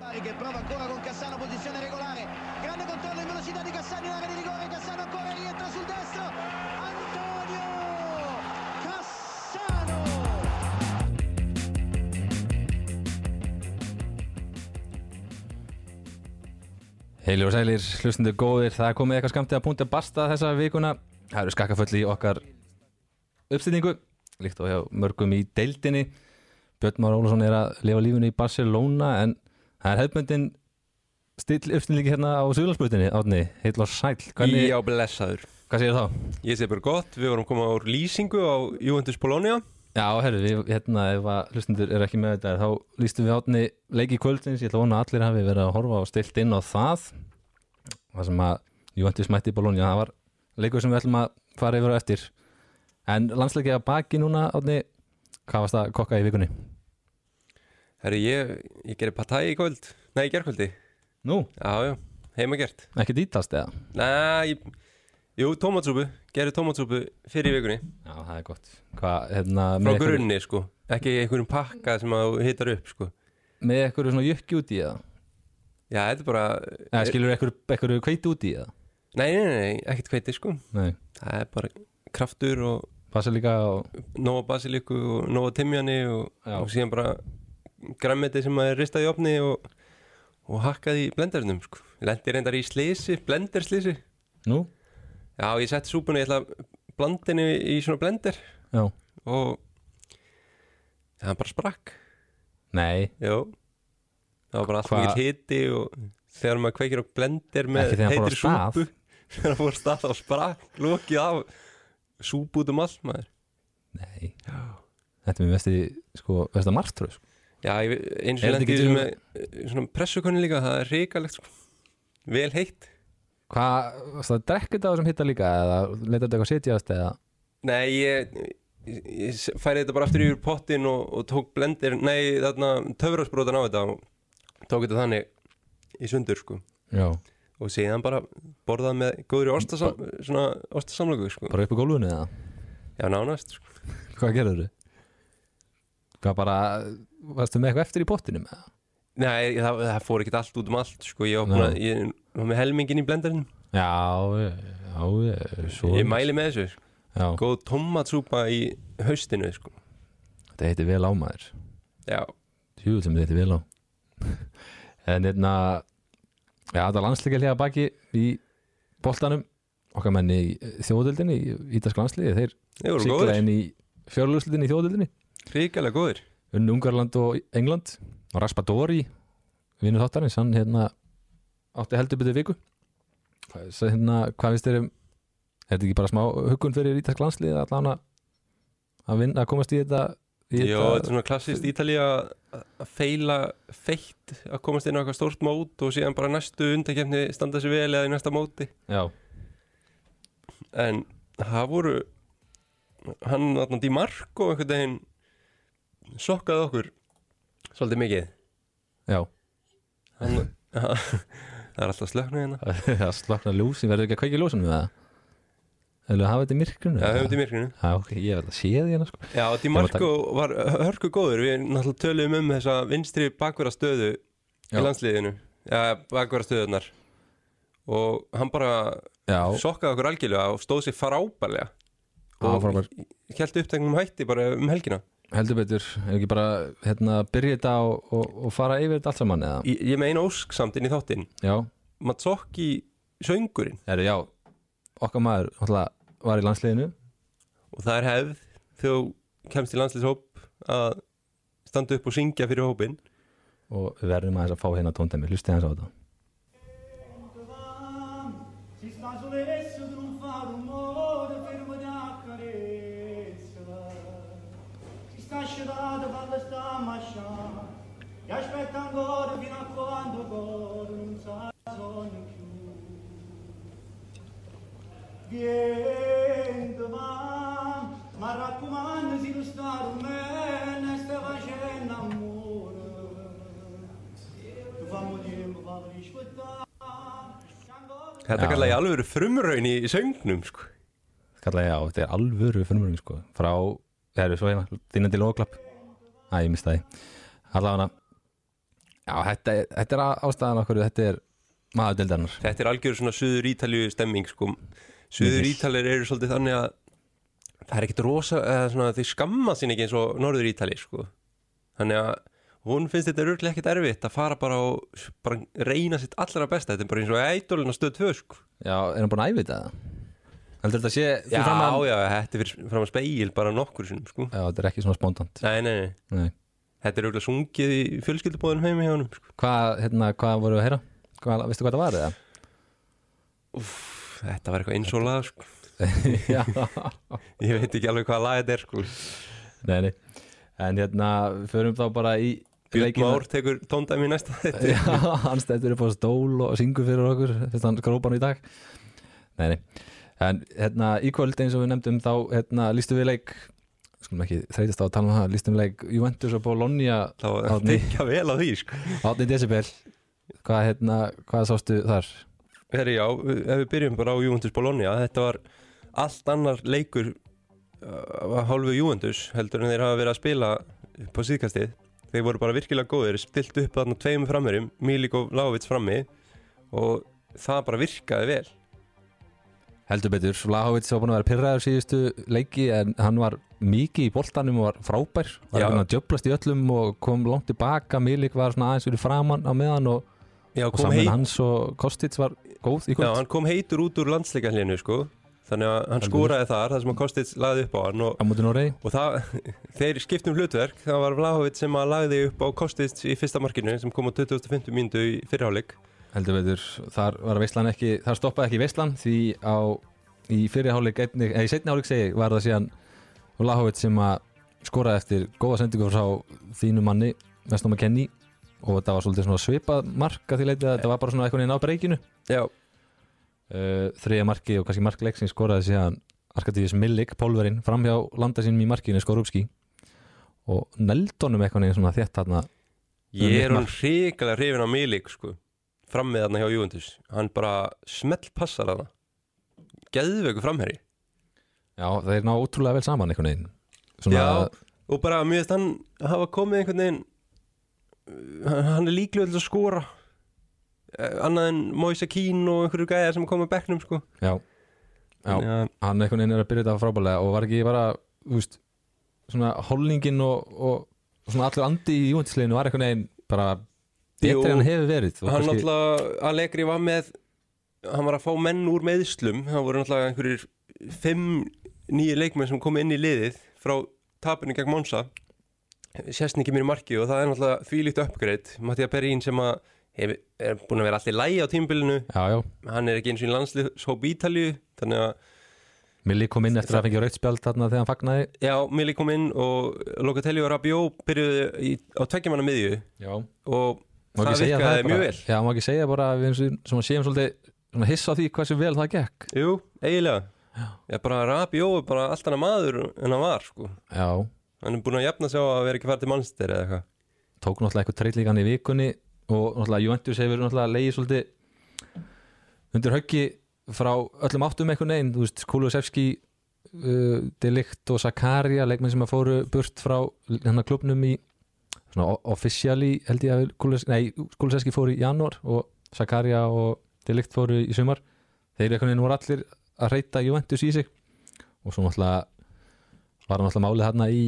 Bari che prova ancora con Cassano, posizione regolare. Grande controllo in velocità di Cassano in area di rigore. Cassano ancora rientra sul destro. Antonio Cassano. Heilir og sælir, hlustundu góðir, það komið eitthvað skamtið að punta basta þessa vikuna. Það eru skakkaföll í okkar uppstillingu, líkt og hjá mörgum í deildinni. Björn Már Ólafsson er að lifa lífinu í Barcelona en það er hefðbundin still uppstillingi hérna á Suðlandsbrutinni, átni, heil og sæl. Hvernig, Já, blessaður. hvað segir þá? Ég segi bara gott, við vorum komað úr lýsingu á Juventus Bologna. Já, herru, við, hérna, ef hlustundur er ekki með þetta, þá lístum við átni leiki kvöldins, ég ætla að vona að allir hafi verið að horfa og stilt inn á það það sem að Juventus mætti í Bologna, það var leikur sem við ætlum að fara yfir á eftir en landsleikið að baki núna átni, hvað varst að kokka í vikunni? Herri, ég, ég gerir partæ í kvöld. Nei, í gerkvöldi. Nú, Já, já, heima gert. ekki dítast eða? Nei, ég, jú, tómatsúpu. Gerir tómatsúpu fyrir vikunni. Já, það er gott Hvað, hérna, Frá með einhverju- grunni, sko. Ekki einhverjum pakka sem að þú hittar upp, sko. með eitthvað svona jökki út í eða? Já, þetta er bara... Eða skilur eitthvað, eitthvað kveiti út í eða? Nei, nei, nei, nei, ekkert kveiti, sko. Nei, Það er bara kraftur og passa líka og nóga basiliku og nóga timjani og, og síðan bara grammeti sem að er ristað í opni og, og hakkað í blendarinnum sko. lendi reyndar í slisi, blenderslisi nú, já ég setti súpunni, ég ætla að blanda henni í svona blender. Já, og það bara sprakk. Nei. Já það var bara allt mikið hiti og þegar maður kveikir á blender með stað. súpu. þegar hann fór á stað og sprakk lokið af súpu út um allt maður. Nei. Þetta er mér vesti, sko, vesti að margtröð sko. Já, eins og þetta lendi ekki í þessu til- með svona pressukonni líka, það er reikalegt sko. vel heitt. Hvað, varstu að drekka þetta á þessum hitta líka eða leita þetta eitthvað sitjast eða? Nei, ég, ég, færi þetta bara aftur yfir pottin og, og tók blendir, nei, þarna töfrasbrotan á þetta og tók þetta þannig í sundur sko. Já, og síðan bara borðað með góðri ostasamlöku sko. Bara upp í gólfinu eða? Já, nánast sko. Hvað gerður þau? Hvað bara, varstu með eitthvað eftir í pottinum eða? Nei, það, það fór ekkert allt út um allt sko, ég að, ég var með helmingin í blendarinn Já, já, svo Ég mæli með þessu, sko. Já, góð tomatsúpa í haustinu sko. Þetta heitir vel á maður. Já, Tjúvel sem þetta heitir vel á. En hérna Já, þetta landsleika hlýja baki í boltanum. Okkar menni í þjóðöldinni í Ítask landsliði, þeir sigla inn í fjárlöfslutinni í þjóðöldinni ríkalega góður unnu Ungarland og England. Og Raspadori vinnu þáttarins, hann hérna átti heldur byrðu viku. Svo hérna, hvað finnst þér um er þetta ekki bara smá hugun fyrir ítalsk landslið allan að vinna, að komast í þetta í Jó, þetta er svona klassist Ítalía að feila feitt að komast inn á eitthvað stórt mót og síðan bara næstu undakefni standa sér vel eða í næsta móti. Já, en það voru hann þarna Di Marco einhvern veginn sokkaði okkur svolítið mikið. Já. Hann, það er alltaf slöknu hérna. Það slokna ljósin, verður ekki að kveikja ljósunum við það eða hafa þetta í myrkrunu Já, höfum þetta í myrkrinu. Já, ok, ég verð að sé því hérna sko. Já, Di Marco var hörku góður. Við náttúrulega töluðum um þessa vinstri bakverða stöðu í landsliðinu. Já, bakverða stöðunar og hann bara já, sokkaði okkur algjörlega og stóð sér frábærlega. Já, og held uppteknum hætti bara um helgina heldur betur ef ekki bara hérna byrja þetta og, og, og fara yfir þetta allt saman eða? Ég, ég meina ósk samt inn í þáttinn. Matsokki söngurinn. Heru, já, okkar maður náttúrulega var í landsliðinu. Og það er hefð þegar kemst í landslýshóp að standa upp og syngja fyrir hópin og við verðum aðeins að fá hérna tóndæmi. Hlustið hans á þetta Viento va, ma raccomando si non sta con me, ne sta facendo amore. Tu fammo tempo, fammo rispettare. Þetta kalla ég alveg frumraun í söngnum sko. kalla ég á, þetta er alvöru förmurinn sko, frá, það eru svo hérna þínandi lóklapp, æ, ég mista því allavega Já, þetta, er- þetta er ástæðan okkur Þetta er maður deildarinnar Þetta er algjör svona suður ítalju stemming sko. Suður ítalir eru svolítið þannig að það er ekkit rosa svona þeir skamma sín ekki eins og norður ítali sko. þannig að hún finnst þetta röglega ekkit erfitt að fara bara og bara reyna sitt allra besta þetta er bara eins og ædolin að stöð tvö sko. Já, er hann búin að æfita það? Heldur þetta sé fyrir Já, að já, þetta er fyrir fram að speil bara nokkur sinnum sko. Já, þetta er ekki svona spontant Nei, nei, nei, Nei. þetta er röglega sungið í fjölskyldubóðunum heimi hjá honum sko. Hvað, hérna, hvað voru við að heyra? Hvað, veistu hvað það var eða? Þetta var eitthvað eins og lag sko. Ég veit ekki alveg hvað lag þetta er sko. nei, nei En hérna, förum þá bara í Björn. Már tekur tóndæmi næsta Já, hann stendur upp á stól og syngur fyrir okkur fyrst hann skrópan í dag Nei, nei En hérna, í kvöld eins og við nefndum þá hérna, lístum við leik skulum ekki þreytast á að tala um það lístum við leik Juventus og Bologna þá Árni. tekja vel á því sko. 8. decibel Hvað, hérna, hvað sástu þar? Herri, já, ef við byrjum bara á Juventus Bologna þetta var allt annar leikur uh, af hálfu Juventus heldur en þeir hafa verið að spila á síðkastið. Þeir voru bara virkilega góðir stilt upp þarna tveimur framherjum Milik og Láfits frammi og það bara virkaði vel. Heldur betur, Vlahovits var búin að vera pyrraður síðustu leiki en hann var mikið í boltanum og var frábær. Var að djöblast í öllum og kom langt tilbaka Milik var svona aðeins fyrir framann á meðan og, Já, og saman heit, hans og Kostits var góð í já, kvöld. hann kom heitur út úr landsleikarlinu sko. þannig að hann skoraði þar það sem að Kostits lagði upp á hann og, og það, þeir skiptum hlutverk. Það var Vlahovic sem að lagði upp á Kostits í fyrsta markinu sem kom á 2050 mínútu í fyrirháleik heldur betur, þar var veistlan ekki þar stoppaði ekki veistlan því á í fyrirháleik, einnig, eða í setni háleik segi var það síðan Vlahovits sem að skoraði eftir góða sendingu frá þínu manni, Vestum að Kenny og þetta var svolítið svipað mark að því leiti að þetta var bara svona eitthvað inn á breykinu. Já, uh, þriðja marki og kannski markleiksins skoraði síðan Arkadíus Millik, pólverinn, framhjá landa sínum í markinu Skorupski. Og neldonum eitthvað neginn svona þétt þarna. Ég er hún hrikalega hrifin á Milik sko. Fram með þarna hjá Juventus. Hann bara smelt passar þarna. Geðveiku framherri já, þeir ná ótrúlega vel saman eitthvað svona, Já, og bara veist hann hafa komið einhvern veginn hann er líklega til að skora. Eh, annað en Moise Keane og einhverju gæðar sem koma bekknum sko. Já, já, að- hann eitthvað neginn er að byrja þetta frábælega og var ekki bara, þú veist svona holningin og, og, og svona allur andi í júntisleginu var eitthvað neginn bara betri en hann hefur verið hann kannski- náttúrulega Allegri var með hann var að fá menn úr meðslum það voru náttúrulega einhverjir fimm nýju leikmenn sem komu inn í liðið frá tapinu gegn Monsa sérst ekki mér í marki og það er náttúrulega þvílíkt uppgreitt Mattia Perín sem að hef, er búin að vera allir lægi á tímbilinu já, já, hann er ekki eins og í landslýshóp Ítalju þannig að Milli kom inn eftir að fengja rautspjald þarna þegar hann fagnaði. Já, Mili kom inn og Locatelli og Rabiot byrjuðu í, á tveggjamanna miðju. Já, og Má það virkaði mjög vel. Já, má ekki segja bara að við séum svolítið hissa á því hversu vel það gekk. Jú, eiginlega. Rabiot er bara allt annað maður en hann var sko. Já, Hann er búin að jafna sig á að vera ekki fært til mannster eða eitthvað. Tók náttúrulega eitthvað treytlíkan í vikunni og náttúrulega Juventus hefur náttúrulega leiði svolítið undir höggi frá öllum áttum einhvern veginn, þú veist, Kulusevski uh, Delikt og Sakaria leikmenn sem að fóru burt frá hennar klubnum í svona o- officially held ég að Kulusevski fóru í janúar og Sakaria og Delikt fóru í sumar. Þeir einhvern veginn voru allir að reyta Juventus í sig. Og svo náttúrulega var náttúrulega málið hérna í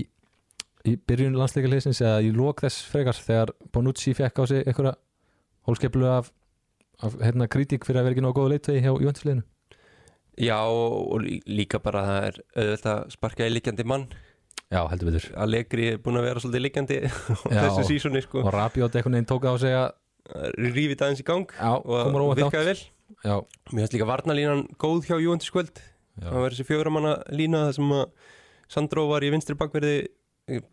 í byrjun landsleikaleysins eða í lók þess frekar þegar Bonucci fekk á sig einhverja hólskeplu af, af hérna, kritík fyrir að vera ekki nógu góða leitvegi hjá Juventusliðinu Já og, og lí- líka bara það er auðvitað að sparka í liggjandi mann. Já, heldur betur. Allegri er búin að vera svolítið Já. þessu sísoni sko. og Rabiot einhvern veginn tók á sig að Rífið aðeins í gang já, og óvænt átt virkaði vel. Já, Mér finnst líka varnalínan góð hjá já, Það var þessi fjóramanna lína þar sem að Sandro var í vinstri bakverði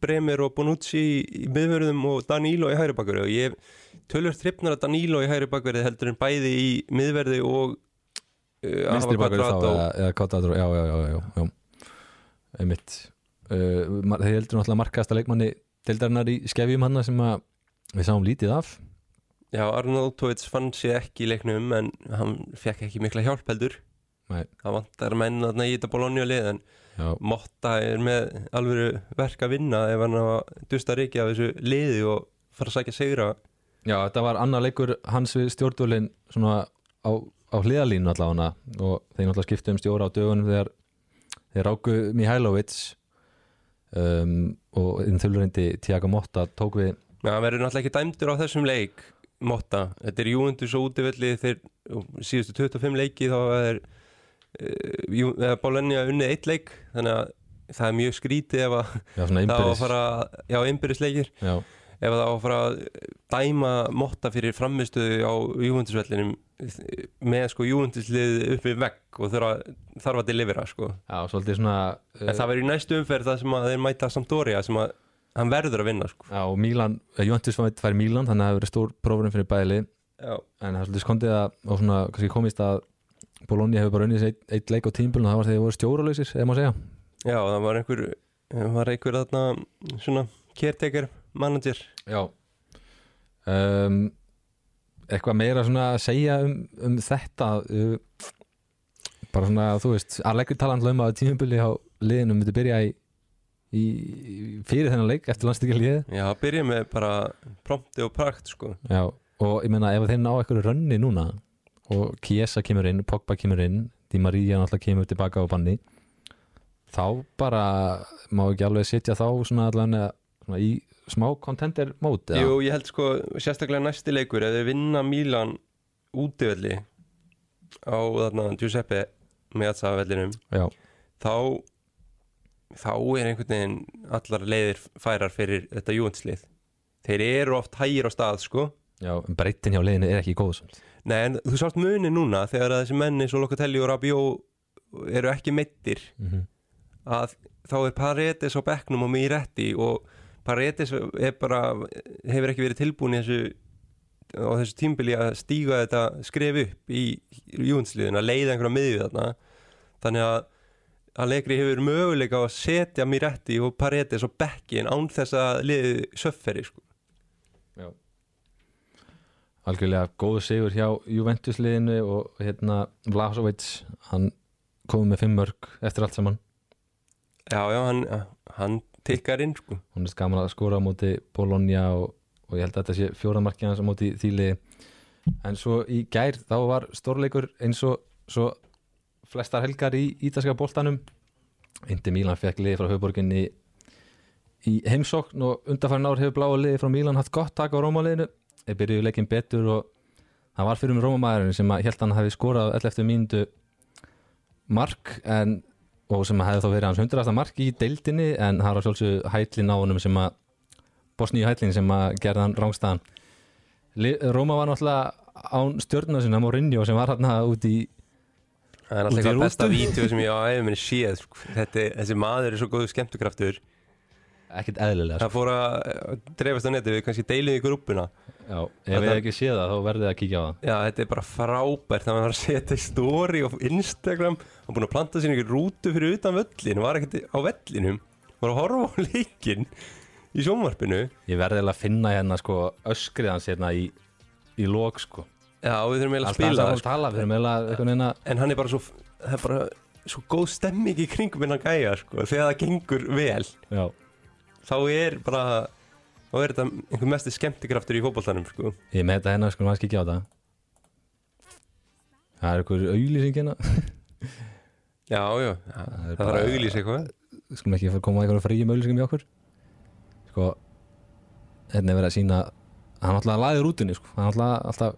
Bremer og Bonucci í, miðverðum og Danilo í hægri bakverði og ég tölur þrippnar að Danilo í hægri bakverði heldur en bæði í miðverði og uh, Alva bakur þá eða, eða Quadrado, já, já, já, já, já. einmitt. Uh, þeir heldur náttúrulega markaðasta leikmanni deildarinnar í skefjum hann sem við sáum lítið af. Já, Arnautovic fann sér ekki í leiknum en hann fekk ekki mikla hjálp heldur Nei. Það vantar menn að í þetta Bologna lið en já, Motta er með alvöru verk að vinna ef hann dusta reiki af þessu liði og fara að sækja segra Já, þetta var annar leikur hans við stjórnvölin svona á, á hliðalínu allavega og þeir náttúrulega skiptu um stjóra á dögunum þegar þeir ráku Mihailovic um, og þinn þulurindi Tiago Motta tók við. Já, hann verður náttúrulega ekki dæmdur á þessum leik Motta, þetta er Júendus og útivelli þeir síðustu 25 leiki þá er uh, Bálenja unnið eitt leik þannig að það er mjög skrítið ef að það á að fara, já, innbyrðisleikir. Já, ef það á að fara að dæma Motta fyrir framistuðu á Júendusvellinum með sko Júenduslið upp við vegg og þarf að, þarf að delivera sko. já svona en það verður í næstu umferð það sem að þeir mæta Sampdoria sem að hann verður að vinna sko. Já, og Mílan, Jóntus fær Mílan þannig að það hefur verið stór prófurinn fyrir bæli já, en það er svolítið skondið að og svona kannski komist að Bologna hefur bara unnið eitt, eitt leik á tímbulun og það var þegar þeir voru stjóralausir, eða má segja. Já, það var einhver var einhver þarna svona caretaker manager. Já. Um, Eitthvað meira svona að segja um, um þetta uh, bara svona, þú veist Allegri tala alltaf um að tímubili á liðinu myndi byrja í, í fyrir þennan leik eftir landstíkja liðið já, byrja með bara prompti og prakt sko. Já, og ég meina ef þeir ná eitthvað rönni núna og Kiesa kemur inn, Pogba kemur inn Di Maria náttúrulega kemur tilbaka á banni þá bara má ekki alveg sitja þá svona allavega svona í smá contender mót eða? Jú, ég held sko sérstaklega næsti leikur ef þeir vinna Mílan útivelli á þarna Giuseppe Já, þá þá er einhvern veginn allar leiðir færar fyrir þetta júnslið þeir eru oft hægir á stað sko já, breytin hjá liðinu er ekki góð samt. Nei, en þú sást muni núna þegar að þessi menni svo Locatelli og Rabiot eru ekki meittir mm að þá er Paredes á bekknum og Miretti og Paredes bara, hefur ekki verið tilbúin í þessu á þessu tímbili að stíga þetta skref upp í júnsliðin að leiða einhverja miðju þarna. Þannig að Allegri hefur möguleika að setja Miretti og Paredes á bekkin án þess að liði söfferi sko. Já Algjörlega góðu sigur hjá Juventus liðinu og hérna Vlahovic, hann komið með fimm mörg eftir allt saman. Já, já, hann, hann tikkar inn sko. hún er gaman að skora á móti Bologna og, og ég held að þetta sé fjóramarkið hans á móti þýli en svo í gær þá var stórleikur eins og svo flestar helgar í ítalska boltanum. Indi Mílan fekk liði frá höfuborginni í heimsókn og undarfærin ár hefur bláa liði frá Mílan haft gott tak á Rómaliðinu þeir byrjuðu leikin betur og það var fyrir um Rómamæðurinn sem að held hann hafi skorað öll eftir mínundu mark en og sem hefði þá verið hans hundrasta mark í deildinni en það var sjálfsög hætlin á honum sem að Bosníu hætlin sem að gerða hann rángstæðan Róma var náttúrulega án stjórna sinna Mourinho sem var hann út í Það er alltaf eitthvað besta vídeo sem ég á æfum minni séð sko. Þetta, Þessi maður er svo góðu skemmtukraftur ekkert eðlilega Það fór að eh, dreifast á neti við kannski deilum í grúppuna Já, ef við ekki séð það þá verðið að kíkja á það. Já, þetta er bara frábært Það var að setja í story á Instagram Hann búin að planta sér einhver rútu fyrir utan völlin Var ekkert á vellinum Var að horfa á leikinn í sjónvarpinu. Ég verði eiginlega að finna hérna sko öskrið hans hérna í, í lók sko. Já, við þurfum eiginlega að Alltaf spila að það sko. tala, við erum eiginlega En hann er bara svo Það er bara svo góð stemming í kringum innan gæja sko. Þegar það gengur vel. Já, Þá er bara Þá er þetta einhver mesti skemmtikraftur í fótboltanum sko. ég með þetta hérna sko maður kíkja á það Það er eitthvað auðlýsing hérna. Já, já, það þarf bara- að auglýsa eitthvað. Skulum ekki koma að eitthvað fríum auðlýsingum í okkur? Sko hérna er verið að sína hann alltaf laði rútunni sko. Hann alltaf, alltaf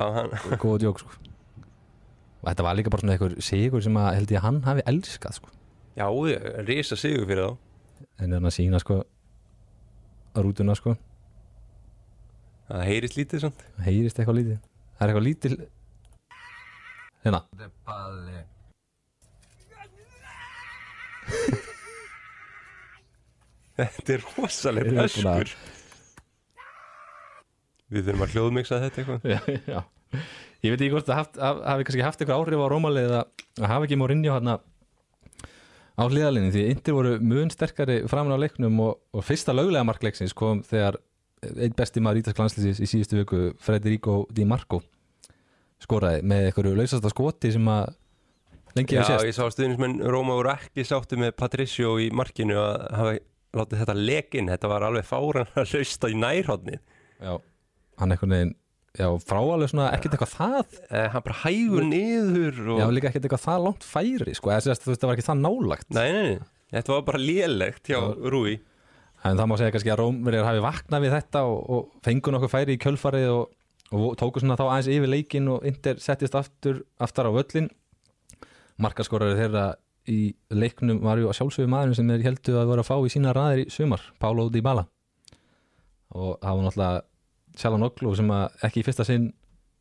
hann, góða djók sko. Og þetta var líka bara svona eitthvað sigur sem að held ég að hann hafi elskað sko. Já, risa sigur fyrir þá en er hann að sína sko rútuna sko. Það heyrist lítið svona það heyrist eitthvað lítið. Það er eitthvað lítil hérna. Þetta er rosaleg Við erum búin að- öskur. Við þurfum að hljóðmiksa þetta eitthvað. Já, já. ég veit ekki hvort haf, hafi kannski haft eitthvað áhrif á Rómalið að að hafa ekki Mourinho hérna á hliðalinni því Indir voru mun sterkari framan á leiknum og, og fyrsta löglega markleiksins kom þegar einn besti maður ítalsk landslýsis í síðustu viku Federico Di Marco skoraði með eitthvað lausasta skoti sem að lengi Já, hefur sést. ég sá stuðnismenn Róma voru ekki sáttu með Patricio í markinu að hafa látið þetta lekin Þetta var alveg fáran að lausta í nærhóðni já, hann einhvern veginn já, frá alveg svona ekkert eitthvað það. Eh, hann bara hægur niður og... já, líka ekkert eitthvað það langt færi sko, eða sérst, þú veist, það var ekki það nálagt nei, nei, nei, þetta var bara lélegt hjá Já. Rúi. En það má segja kannski að Rómverjar hafi vaknað við þetta og, og fengu nokkuð færi í kjölfarið og, og tóku svona þá aðeins yfir leikin og Inter settist aftur, aftar á völlin markaskorari þeirra í leiknum var ju að sjálfsögum maðurinn sem þeir heldu að vera að fá í sína raðir í sumar, Paulo Dybala. Og það var náttúrulega Sjallan Oglu sem ekki í fyrsta sinn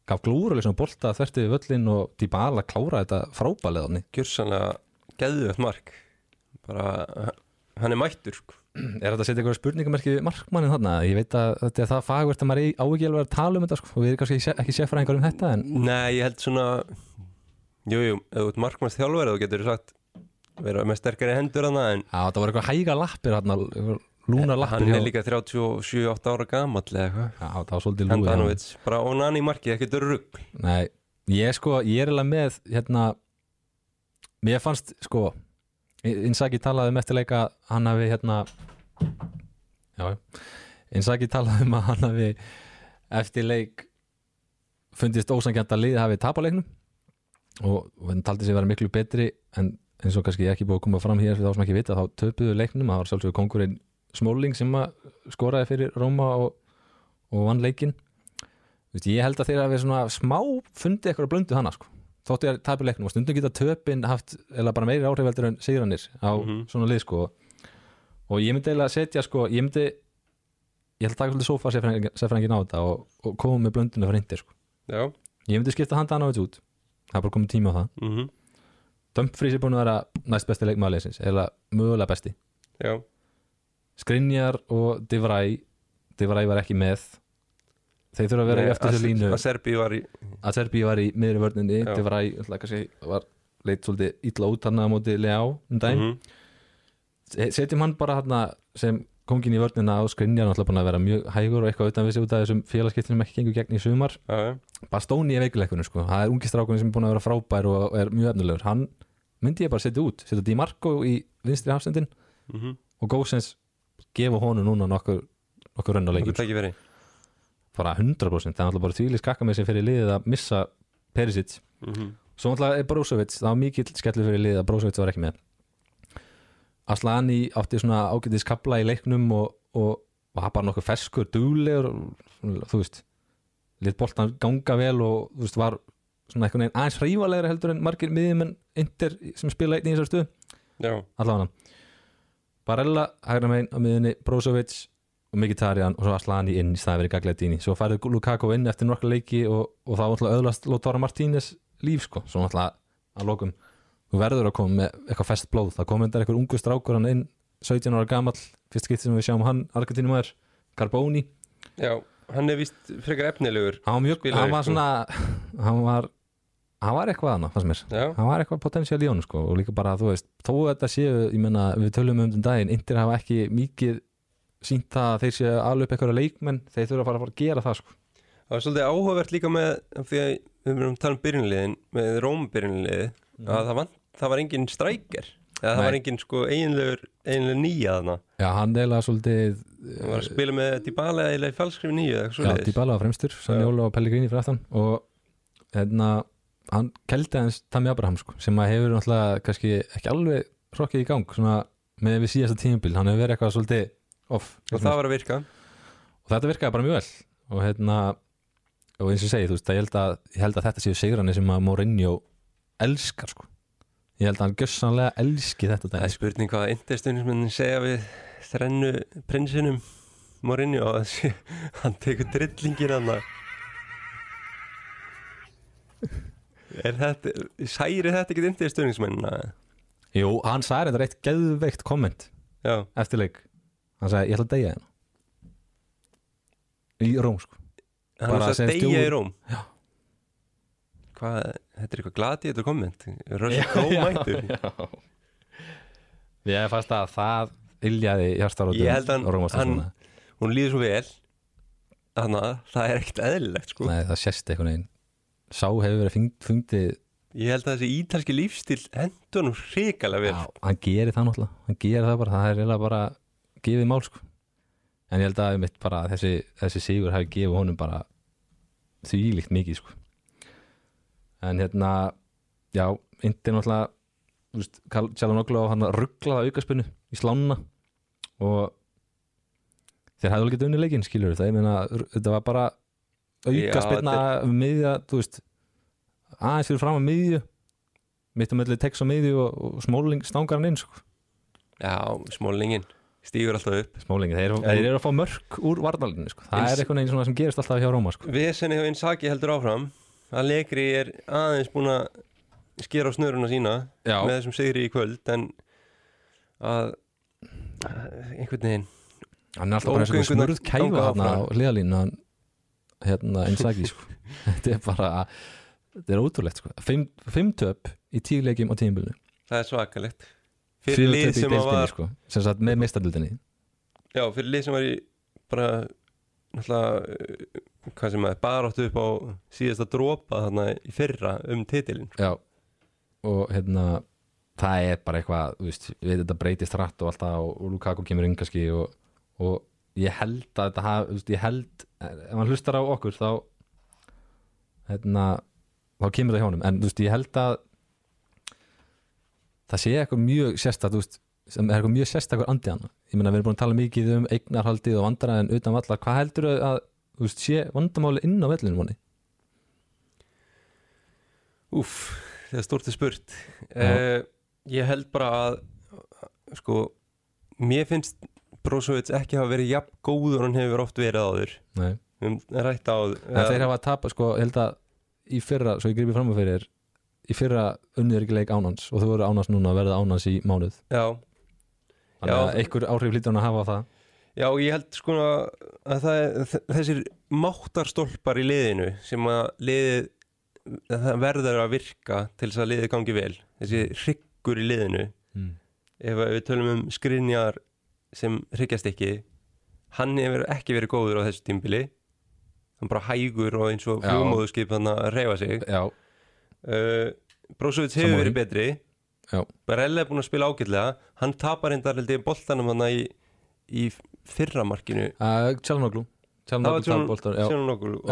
gaf glúruleg svona bolta þvertið við völlin og Dybala klára þetta frábæleðanni gjörsanlega geðvögt mark bara, hann er mættur sko. Er þetta að setja eitthvað spurningamerki markmannin þarna? Ég veit að þetta er það fagvert að maður á ekki alveg að tala um þetta sko, og við erum kannski ekki- ekki sérfræðingar um þetta en nei, ég held svona jújú, jú, ef þú ert markmanns þjálfari þá getur þú sagt vera með sterkari hendur en Já, það voru eitthvað hæga lappir þarna, lúna lappir hann hjá- er líka 37-8 ára gamall eða eitthvað Já, það var svolítið lúið. Handanovic, bara onan í marki, ekkert rugg Nei, ég sko, ég er alveg með hérna, mér fannst sko, Inzaghi talaði um eftir leika að hann hafi hérna já. Inzaghi talaði um að hann hafi eftir leik fundist ósangjant að liði hafi tapaleiknum og, hann taldi sig vera miklu betri en eins og kannski ekki búið að koma fram hér þá sem ekki vita þá töpuðu leiknum, það var sjálfsögur kongurinn Smóling sem að skoraði fyrir Róma og, og vann leikinn Vist, ég held að þeir hafi svona smá fundið eitthvað blöndu hana sko. þóttu ég að tapir leiknum og stundum geta töpin haft eða bara meiri áhrifveldur en sigranir á Mhm. svona lið sko. og ég myndi eiginlega setja sko, ég myndi ég held að taka svolítið sofa sérfrængin á þetta og, og koma með blönduna fyrir hindir sko. ég myndi skipta handa hann á þetta út það er bara komið tíma á það mhm, Dumfries er búin að vera næst besti leikmaðurleysins eða mögulega besti já Skrinjar og Divrai Divrai var ekki með. Þeir þurfa að vera í eftir þessu línu. Að Serbi var í að var í miðri vörninni. Kannski, var leitt svolítið illa út hann á móti Leá um mhm, mm setjum hann bara hann sem kongin í vörnina á Skrinjar náttúrulega búin að vera mjög hægur og eitthvað utan við sig út af þessum félagskiptin sem ekki gengur gegn í sumar. Já, já, Bastóni er veikuleikunum sko, það er ungi strákunni sem er búin að vera frábær og er mjög efnilegur. Hann myndi ég bara setja út, setja Di Marco í vinstri hafsendin mhm. og Gósens gefa honum núna nokkur nokkur rönn á Nokkuð leikur tækifæri. Bara 100% það er náttúrulega bara tvílis skakka með sig fyrir liðið að missa Perisic. Mhm, svo náttúrulega er Brozovic, það var mikill skellur fyrir liðið að Brozovic var ekki með. Aslani átti svona ágætis kapla í leiknum og, og var bara nokkuð og svona, þú veist lit boltan ganga vel og þú veist var svona einhvern veginn aðeins hrífalegri heldur en margir miðjumenn Inter sem spila einn í þessar stuðu já, allavega Barella, hægra megin á miðunni Brozovic og Mkhitaryan og svo Aslani inn í staði verið Gagliardini. Svo færið Lukaku inn eftir nokkra leiki og, og þá náttúrulega öðlast Lothar Martínez líf sko, svo náttúrulega að lokum þú verður að koma með eitthvað fest blóð. Það kom endar eitthvað ungu strákur hann inn 17 ára gamall, fyrst skipti sem við sjáum hann Argentínumæður, Carboni. Já hann er vist frekar efnilegur hann var mjög, hann var sko. svona hann var, hann var eitthvað annað, fannst mér. Já, hann var eitthvað potensiál í honum sko og líka bara þú veist, þó að þetta séu ég menna, við tölum um um daginn, Indir hafa ekki mikið sínt það að þeir séu alveg upp eitthvað leikmenn, þeir þurfa að fara að, fara að gera það sko. Það var svolítið áhugavert líka með því að við erum að tala um byrjunliðin með Róm byrjunliði að það, vant, það var engin strækir eða það Nei. var engin sko eiginlegur eiginlega nýja þarna. Já, hann eiginlega svolítið það var að spila með Dybala eiginlega í falskrifi nýju eða Já, svoleiðis. Dybala var fremstur, Sanjóla og Pellegrini fyrir aftan og hérna hann keldi hans Tammy Abraham sko, sem að hefur náttúrulega kannski ekki alveg hrokkið í gang svona með við síðasta tímabil, hann hefur verið eitthvað svolítið off og það var að virka. Og þetta virkaði bara mjög vel. Og hérna og eins og segi, þú veist, að ég held að, ég held að þetta séu sigrani sem að Mourinho elskar sko. Ég held að hann gjössanlega elski þetta það er sko. spurning hvað interstunismennin segja við þrennu prinsinum Mourinho að hann tekur drillingin hann er þetta særi þetta ekki interstunismennina Jú, hann sagði þetta reitt geðveikt komment já, eftir leik. Hann sagði, ég ætla að deyja hérna í Róm sko. Hann var að sem deyja stjóri. í Róm? Já. hvað, þetta er eitthvað glati þetta komment Crowe mættur Ég fast að það iljaði hjartarótum Ég held hann- Rómastafsmanna. hún líður svo vel. Þannig að það er ekkert eðlilegt sko. Nei, það sést einhvern veginn Sá hefur verið fundið ég held að þessi ítalski lífstíl hendunum hrikalega vel. Já, hann gerir það náttúrulega. Hann gerir það bara, það er eiginlega bara gefið mál sko. En ég held að mitt bara þessi, þessi sigur hafi gefið honum bara því líkt mikið sko. en hérna já, Indi náttúrulega veist, Tjallanoglu á hann rugglaða aukaspunnu í slánuna og þeir hefðu alveg getið unni leikinn skilur það, ég meina, þetta var bara aukaspinna um miðja, þú veist aðeins fyrir fram að miðju mitt um öllu tekst á miðju og, og smóling stangar hann inn sko. Já, smólingin stígur alltaf upp smólingi, þeir, þeir eru að fá mörk úr varnalinu sko. það Eins- er neginn svona sem gerist alltaf hjá Róma sko. Vesenni hjá Insaki heldur áfram að Legri er aðeins búin að skera á snöruna sína já, með þessum sigri í kvöld en að einhvern veginn hann er alltaf bara eins og smurð kæfa hann á áfram. hliðalínu hann, hérna Inzaghi sko. þetta er bara þetta er ótrúlegt sko. fimm, fimm töp í tíu leikjum á tímbilinu það er svakalegt fyrir lið sem deildinni var sko. sem sagt með mistadildinni já, fyrir lið sem var í bara náttúrulega uh, hvað sem að baráttu upp á síðasta dropa þarna í fyrra um titilin já og hérna það er bara eitthvað, þú veist, við þetta breytist rætt og alltaf og, og Lukaku kemur inn kannski og, og ég held að þetta haf, þú veist, ég held ef hann hlustar á okkur þá hérna þá kemur það hjá honum, en þú veist, ég held að það sé eitthvað mjög veist sem er eitthvað mjög sérstakur andi hann. Ég meina við erum búin að tala mikið um eignarhaldið og vandræðin utan vallar, hvað heldur að þú veist, sé vandamáli inn á vellinu manni? Úf, það er stort er spurt uh, Ég held bara að sko, mér finnst Brozovic ekki hafa verið jafn góður og hann hefur oft verið áður Nei. um, rætt á En þeir hafa að tapa, sko, ég held að í fyrra, svo ég gripi fram að fyrir í fyrra unnið ekki leik ánans og þau voru ánans núna að verða ánans í mánuð Já, Já. einhver áhrif lítur hann að hafa það já, ég held sko að það, þ- þessir máttarstólpar í liðinu sem að liðið það verður að virka til þess að liðið gangi vel þessi hryggur í liðinu mm. ef við tölum um skrinjar sem hryggjast ekki hann hefur ekki verið góður á þessu tímbili hann bara hægur og eins og Já. flugmóðuskip hann að reyfa sig uh, Brozovic hefur verið betri. Já. Barella er búin að spila ágætlega. Hann tapar reyndar held ég boltanum hann í, í fyrramarkinu uh,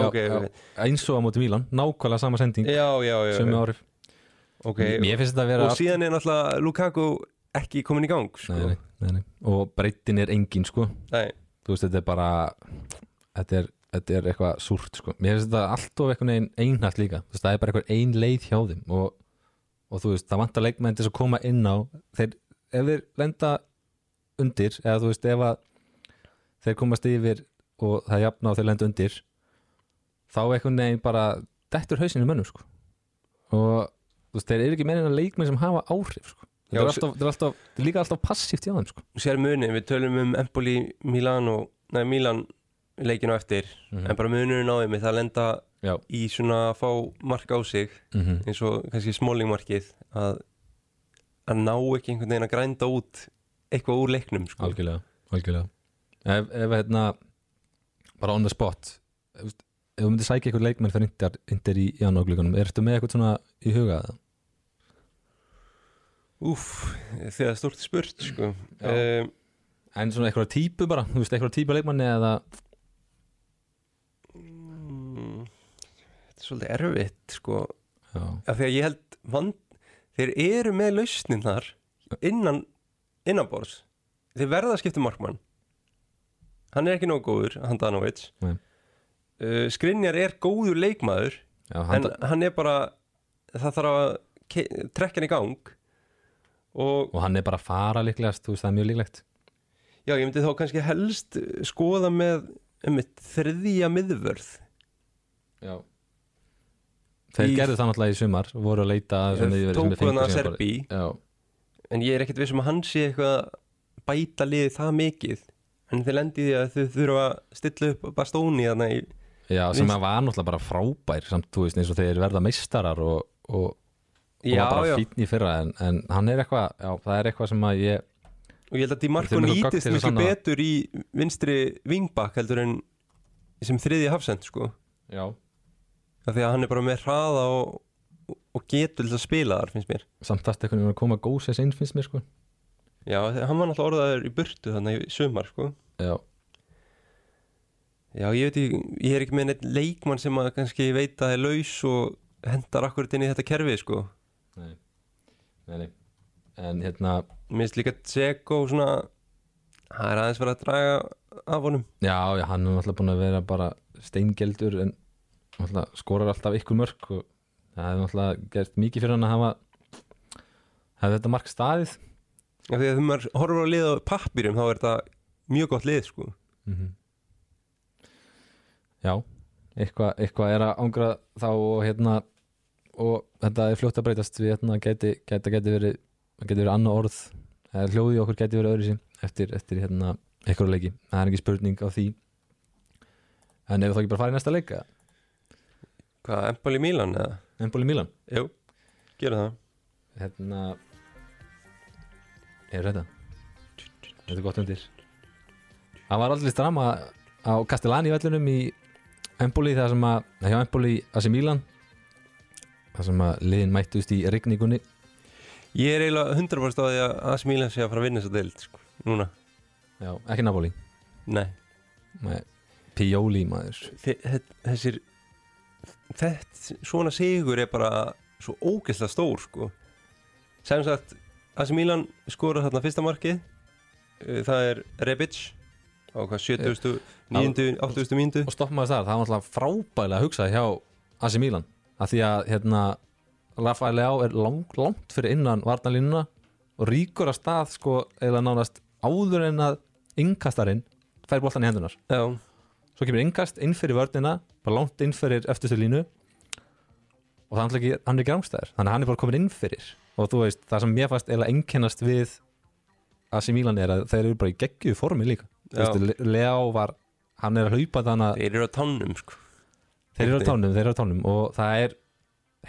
ok, já. ok. eins og á móti Mílan, nákvæmlega sama sending. Já, já, já, sem já. áhrif. Ok. Mér finnst þetta að vera og síðan er náttúrulega Lukaku ekki komin í gang sko. nei, nei, nei, og breytin er engin sko. Þú veist, þetta er bara þetta er, þetta er eitthvað súrt sko. mér finnst þetta alltof eitthvað neginn einhætt líka. Þú veist, það er bara eitthvað ein leið hjá þeim. Og, og þú veist, það vantar leikmenn til að koma inn á. Þeir, ef þeir lenda undir, eða þú veist, ef að þeir komast yfir og það jafna og þeir lenda undir þá eitthvað neginn bara dettur hausinu mönnum sko. Og þú veist, þeir eru ekki meina leikmenn sem hafa áhrif sko þetta er, alltaf, er alltaf, líka alltaf passíft hjá þeim sko sér munin, við tölum um Empoli, Milano nei, Milan leikinu eftir en bara munurinn á þeim það að lenda Já. í svona að fá mark á sig mm -hmm. eins og kannski smólingmarkið að, að ná ekki einhvern veginn að grænda út eitthvað úr leiknum sko. algjörlega, algjörlega. Ef, ef hérna bara on the spot ef, þú myndir sækja eitthvað leikmenn fyrir inter í janúarglíkunum, ertu með eitthvað svona í huga eða? Úf, þegar stort er spurt sko. Um, en svona eitthvað típu bara, þú veist eitthvað típu leikmanni eða? Mm, Þetta er svolítið erfitt sko. af því að ég held vand, þeir eru með lausnin þar innan innanbors þeir verða að skipta um markmann. Hann er ekki nóg góður Handanovic Nei. uh, Skrinjar er góður leikmaður já en hann, hann er bara það þarf að trekka hann í gang og og hann er bara að fara líklegast, þú veist það er mjög líklegt. Já, ég myndi þá kannski helst uh, skoða með um þriðja miðvörð. Já. Þeir Í- gerðu það náttúrulega í sumar voru að leita að þessum miðjuverði sem þeir tóku hann fengu að síðan bara- Serbi en ég er ekkert vissum að hann sé eitthvað að bæta liðið það mikið. En þeir lendi því að þau þurfa að stilla upp Bastóni þarna í já, sem að var náttúrulega bara frábær samt, þú veist, eins og þeir verða meistarar og, og, og já, var bara já, fínn í fyrra en, en hann er eitthvað, já, það er eitthvað sem að ég og ég held að Di Marco Þeir eru með gögn nýtist miklu sanna betur í vinstri vingbak heldur en sem þriðji hafsend sko. Já, af því að hann er bara með hraða og, og getur til að spila þar finnst mér. Samt að eitthvað að koma góðsess inn finnst mér sko. Já, hann var náttúrulega orðaður í burtu þannig í sumar sko. Já, Já, ég veit ekki, ég er ekki með neitt leikmann sem að kannski veit að er laus og hendar akkurat inn í þetta kerfi sko. Nei, nei, nei. en hérna Mér finnst líka Tseko svona það er aðeins verið að draga af honum já, já, hann er náttúrulega búin að vera bara steingeldur en náttúrulega skorar alltaf ykkur mörk og það hefði náttúrulega gert mikið fyrir hann að hafa hefði þetta mark staðið Af því að þegar maður horfur á lið á pappýrum þá er þetta mjög gott lið sko. mm já eitthvað, eitthvað er að ángra þá og hérna og þetta er fljótt að breytast. Við hérna geti, geti, geti verið geti verið annað orð. Eða hljóði okkur geti verið öðru sín eftir, eftir hérna eitthvað leiki, það er ekki spurning á því. En ef þú þá ekki bara farið næsta leika Hvað, Empoli Milan eða? Emboli Milan? Jú, gera það. Hérna er þetta? Þetta er gott undir? Það var aldrei drama á Castellani vellunum í Emboli það sem að, hjá Emboli AC Milan það sem að liðin mættust í rigningunni Ég er eiginlega 100% á því að AC Milan sé að fara að vinna þessa deild sko. Núna, já, ekki Napoli nei Nei, Pioli maður Þe- þe- Þessir Þetta, svona sigur er bara svo ógeðslega stór sko. sem sagt AC Milan skorar þarna fyrsta markið Uh, það er Rebic á hvað 70. 9. 80. mínútu og stoppum maður þar, það var náttúrulega frábælega að hugsa hjá AC Milan að því að hérna Rafael Leao er lang, langt fyrir innan varnalínuna og ríkur að stað sko eða nánast áður en að innkastarinn fær boltan í hendunar Já, svo kemur innkast inn fyrir vörnina bara langt inn fyrir eftirstu línu og það er ekki, rángstæður þannig að hann er bara komin inn fyrir. Og þú veist, það sem mér fannst eða einkennast við AC Milan er að þeir eru bara í geggju formi líka. Leao var, hann er að hlaupa þannig að þeir eru á tannum sko. Þeir eru á tánum, þeir eru á tánum og það er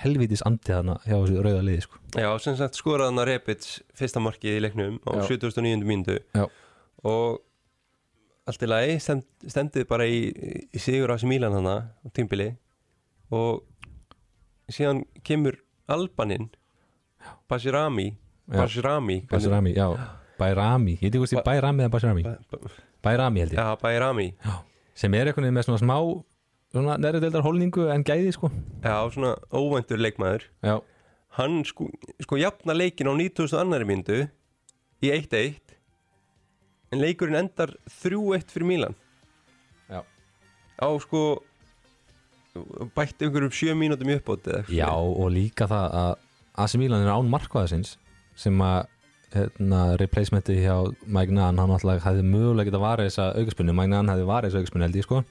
helvítis andið þarna hjá þessu rauða liði sko. Já, sem sagt skoraði hann að Rebic fyrsta markið í leiknum á Já. 79. mínútu Já. og allt í lagi stend, stendið bara í, í sigur á þessi Mílan hana á tímbili og síðan kemur Albanin Bashirami Já. Bashirami Basirami, já, Bayrami ég veit ekki hvort ég Bayrami eða Basirami Ba- ba- Bayrami held ég, Já, Bashirami sem er veginn með svona smá svona næri deildar holningu en gæði sko. Já, svona óvæntur leikmaður. Já, Hann sko, sko jafna leikin á 9000 annari myndu í 1-1 en leikurinn endar 3-1 fyrir Mílan Já. á sko bætti einhverjum 7 mínútum í uppbót já og líka það að AC Milan er án markvæðasins sem að hérna, replacementi hjá Magnan, hann alltaf hefði mögulega getað varið þessa augaspunni, Magnan hefði varið þessa augaspunni held ég sko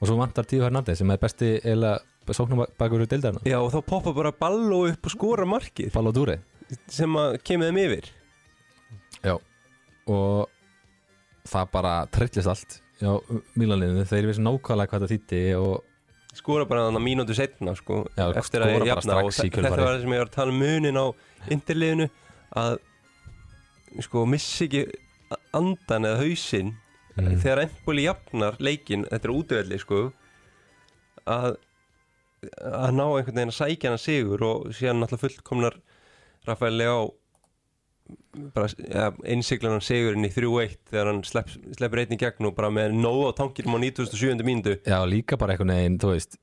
og svo vantar Tíu Hernandez sem er besti eða sóknarbakur úr deildarna, Já, og þá poppa bara Ballo upp og skora markið. Paulo Dure. Sem kemur þeim yfir. Já og það bara trillist allt já, Milaninu, þeir vissi nákvæmlega hvað það þýtti og skora bara þannig mínútu setna sko, Já, eftir að bara jafna. og þetta var það sem ég var að tala um munin á interliðinu að sko missi ekki andan eða hausinn mm, þegar Empoli jafnar leikin þetta er útöðli sko að að ná einhvern veginn að sækja hann sigur og síðan náttúrulega fullkomnar Rafael bara ja, innsiklar hann sigurinn í 3-1 þegar hann slepp, sleppur einn í gegn og bara með nóg á tankinum á 97. mínútu já, líka bara einhvern veginn, þú veist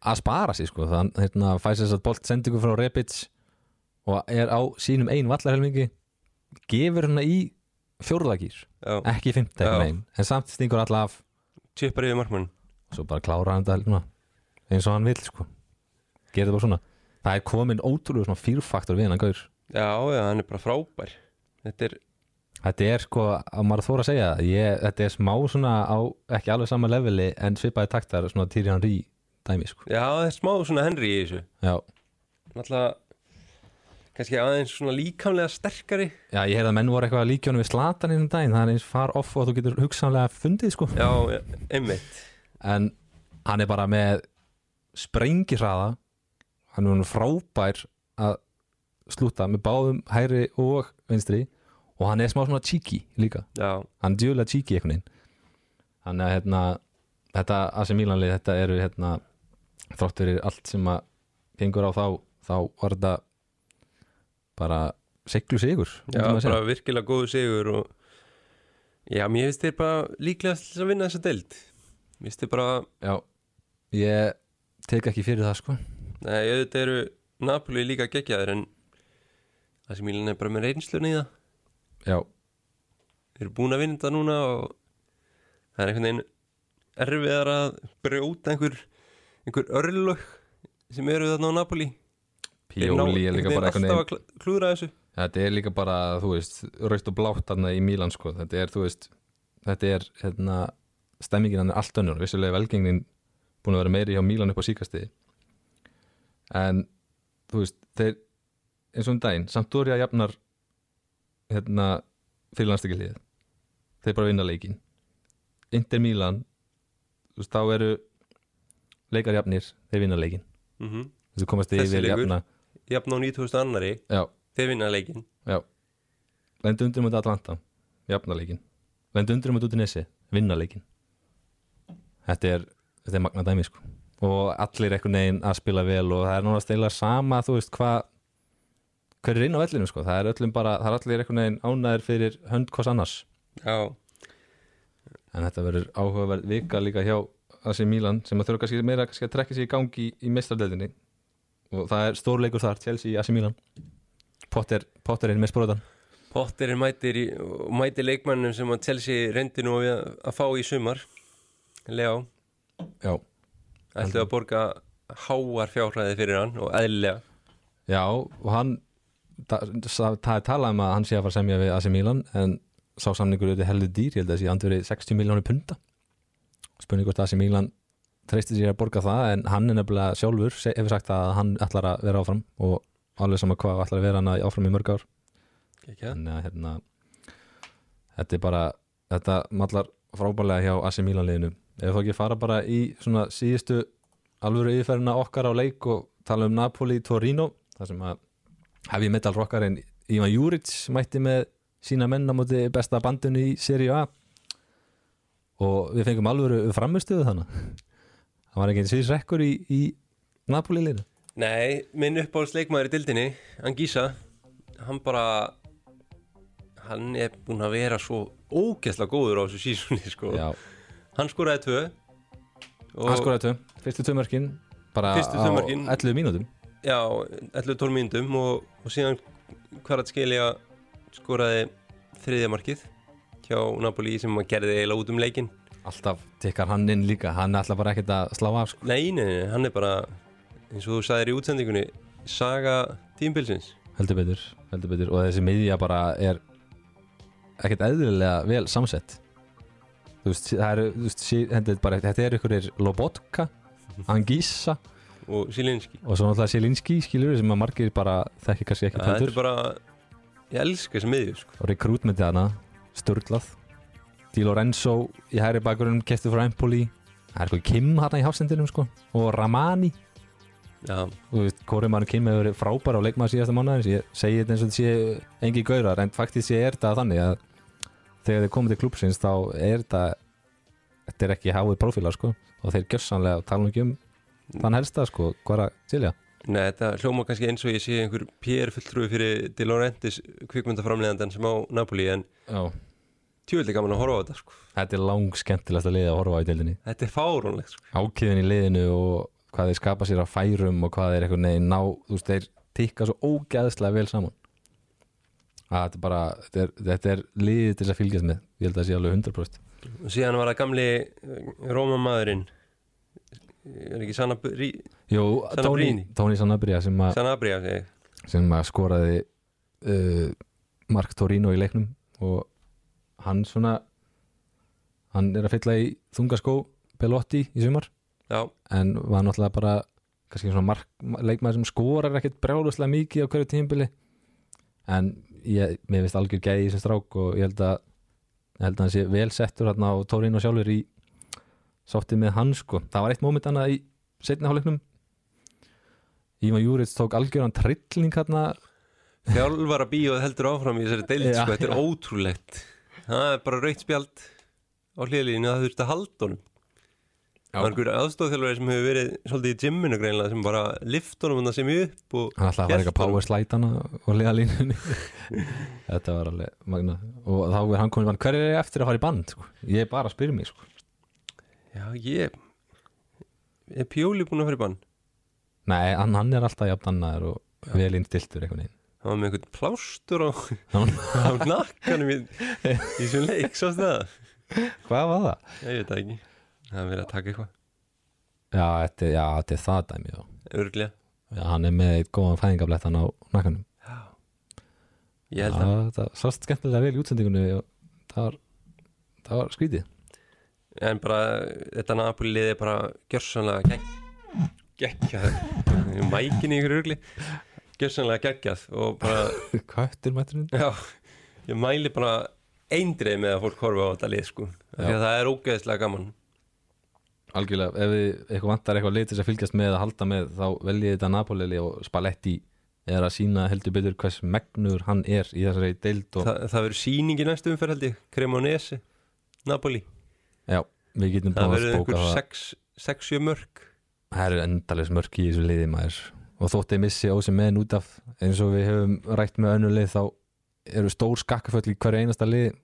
að spara sig sko þannig hérna, fæst þess að bolt sendingu frá Rebic og er á sínum ein vallarhelmingi gefur hérna í fjórðagýr, ekki einhvern veginn, en samt stingur alla af. Tjöpar yfir markmann og svo bara klára hann þetta eins og hann vil sko. Það bara svona. Það er komin ótrúlega svona fýrfaktor við hann gaur. Já, já, hann er bara frábær. Þetta er, Þetta er sko, að maður þóra að segja ég, þetta er smá svona á ekki alveg sama leveli en svipaði taktar svona Tyrion Henry dæmi sko. já, það er smá svona Henry í þessu. Já, Náttúrulega kannski aðeins svona líkamlega sterkari. Já ég heyrði að menn voru eitthvað að líkjónu við slatan innum daginn, það er eins far off og þú getur hugsanlega fundið sko. Já, einmitt. En hann er bara með sprengisraða, hann er nú frábær að slúta með báðum hæri og vinstri. Og hann er smá svona cheeky líka. Já, hann er djúlega cheeky einhvern veginn. Þannig að hérna þetta AC Milanlið, þetta eru hérna þrátt fyrir allt sem að gengur á þá, þá var þetta bara seglu sigur já bara virkilega góðu sigur og Já, mér finnst þér bara líklega til að vinna þessa deild. Misti bara, Já, ég tek ekki fyrir það sko. Nei, auðvitað eru Napoli líka geggjaðir en það sem Milan er bara með reynslunni í það. Já, Þeir eru búin að vinna þetta núna og það er einhvern veginn erfiðar að brjóta einhver, einhver örlög sem eru þarna á Napoli Ná Pjóli er líka bara eitthvað Þetta er líka bara, þú veist, raukt og blátt þarna í Mílan sko. Þetta er, þú veist, þetta er, hérna, stemmingin hann er allt önnur. Vissulega velgengnin búin að vera meiri hjá Mílan upp á síkasti En, þú veist, þeir, eins og um daginn, Sampdoria jafnar, hérna, fyrirlandstakilið Þeir bara vinna leikin Inter Mílan, þú veist, þá eru leikarjafnir, þeir vinna leikin mm -hmm. Þessi komast yfir jafna Jafn á 9000 annari, Já, þeir vinna leikin Já. Lendi undir um Atlanta. Jafnaleikin Lendi undir um Udinese. Vinnaleikin Þetta er, þetta er magna dæmi sko. Og allir einhvern veginn að spila vel Og það er núna steilega sama Þú veist hvað Hver er inn á vellinu sko. Það er öllum bara Það er allir einhvern veginn ánæður fyrir hönd hvers annars. Já, En þetta verður áhugaverð vika líka hjá AC Milan sem að þurfa kannski meira kannski að trekka sig í gangi í, í meistardeldinni og það er stórleikur þar Chelsea AC Milan. Potter, Potter er með spróðan Potter er mætir í, mætir leikmannum sem að Chelsea reyndi nú að, að fá í sumar. Leá, Já, ætlu að borga háar fjárhæði fyrir hann og eðlilega. Já, og hann það er talað um að hann sé að fara að semja við AC Milan en sá samningur auðvitað heldur dýr, ég held að þessi andverið 60 miljónir punta. Spurning hvort AC Milan treysti sér að borga það en hann er nefnilega sjálfur se- hefur sagt að hann ætlar að vera áfram og alveg sama hvað ætlar að vera hann áfram í mörg ár. Þannig að hérna þetta er bara, þetta mallar frábælega hjá AC Milan liðinu. Ef þú ekki fara bara í svona síðustu alvöru yfirferðina okkar á leik og tala um Napoli Torino þar sem að hefði metal rockarinn Ivan Juric mætti með sína menn á móti besta bandinu í Serie A. Og við fengum alvöru framustuðu þannig það var ekki einn sviðsrekkur í, í Napoli liðinu? Nei, minn uppáhaldsleikmaður í dildinni Angísa, hann bara hann er búinn að vera svo ógeðslega góður á þessu sísunni sko. Já, hann skoraði tvö og hann skoraði tvö, fyrstu tvö mörkin bara Fyrstu á tvö mörkin. 11 mínútum. Já, 11-12 mínútum og, og síðan Kvarat Skelja skoraði þriðja markið hjá Napoli sem að gerði eiginlega út um leikin alltaf tikkar hann inn líka. Hann ætla bara ekkert að slá af sko. Nei, nei, nei, hann er bara eins og þú sagðir í útsendingunni saga tímbilsins heldur betur, heldur betur. Og þessi miðja bara er ekkert eðlilega vel samsett. Þú veist, það eru þú veist, þetta er bara, þetta er ykkur Lobotka, Angisa og Silinski og svo náttúrulega Selinski skilur sem að margir bara þekki kannski ekki Þetta er kvöldur bara, ég elska þessi miðju sko. og rekrútmyndið hana, sturglað Di Lorenzo í hæri bakgrunum kefti frá Empoli. Það er sko Kim hana í hafsendinum sko. Og Ramani. Kóri Manu Kim hefur verið frábær á leikmaður síðasta mánuðins ég segi þetta eins og þetta sé engi gaurar en faktist sé er þetta þannig að þegar þið komið til klúpsins þá er þetta þetta er ekki háið profílar sko. Og þeir gjössanlega tala nú ekki um þann helsta sko, hvað er að tilja Nei, þetta hljóma kannski eins og ég sé einhver PR fulltrúi fyrir Di Laurentiis kvikmyndaframlegandan sem á Napoli en Já. Tjóðlega gaman að horfa á þetta sko. þetta er lang skemmtilegast að liða að horfa á í deildinni Þetta er fárónlegt sko. ákýðin í liðinu og hvað þeir skapa sér á færum og hvað þeir eitthvað neginn ná þú veist, þeir tikka svo ógæðslega vel saman að þetta er bara þetta er, þetta er liðið til þess að fylgjast með ég held að það sé alveg 100% og síðan var það gamli Rómamaðurinn er ekki Sanabri Tóni, Sanabrini. Tóni Sanabria sem, a, Sanabria sem að skoraði uh, Mark Torino í leiknum og hann svona hann er að fylla í þungaskó Belotti í sumar. Já, en var náttúrulega bara kannski svona mark, leikmaður sem skorar ekkert brjáluslega mikið á hverju tímbili en ég, mér finnst algjör gæði í þessum strák og ég held að ég held að hann sé vel settur hérna á Torino sjálfur í sáttið með hann sko. Það var eitt móment annað í setni hálfleiknum. Ívan Júrits tók algjöran trillning hérna þjálfara bíóð heldur áfram í þessari deild Já, sko. Þetta er ótrúlegt Það er bara raukt spjald á hlýðlíðinu það þurfti að halda honum. Það var einhver aðstofþjálfari sem hefur verið svolítið í gymminu greinlega sem bara lift honum hann að sem upp og hann ætlaði að Hélt eitthvað power slætana liða línunni þetta var alveg magna og þá er hann komin hver er ég eftir að fara í band sko? ég er bara að spyrja mig sko. Já, ég Er Pjóli búin að fara í bann? Nei, hann, hann er alltaf jafn annaður og vel innstiltur einhvern veginn Það var með einhvern plástur á, Hann- á nakkanum í, í þessum leik, svo það? Hvað var það? Ég veit það ekki. Það er verið að taka eitthvað. Já, þetta, er- já, þetta er það dæmi já. Örglega Já, hann er með eitt góðan fæðingablettan á nakkanum. Ég held Já, að þetta sást skemmtilega vel í útsendingunni það var, það var skrítið. En bara þetta Napoli liði bara gjörsanlega gegg geggjað. Mækin í ykkur örgli Gjörsanlega geggjað og bara Köttur mætturinn Já, ég mæli bara eindrið með að fólk horfa á þetta lið sko. Því að það er ógeðslega gaman. Algjörlega, ef við eitthvað vantar eitthvað litis að fylgjast með að halda með þá veljið þetta Napoli og Spalletti er að sína heldur betur hvers megnur hann er í þessari deild og Þa, Það verður sýning í næstu umferð held ég. Cremonese, Napoli. Já, við getum bara að verður spóka einhver það. 6-7 mörg Það eru endalins mörk í þessu liði maður og þótt ég missi ósum meðin út af eins og við höfum rætt með önnu lið þá eru stór skakkaföll í hverju einasta lið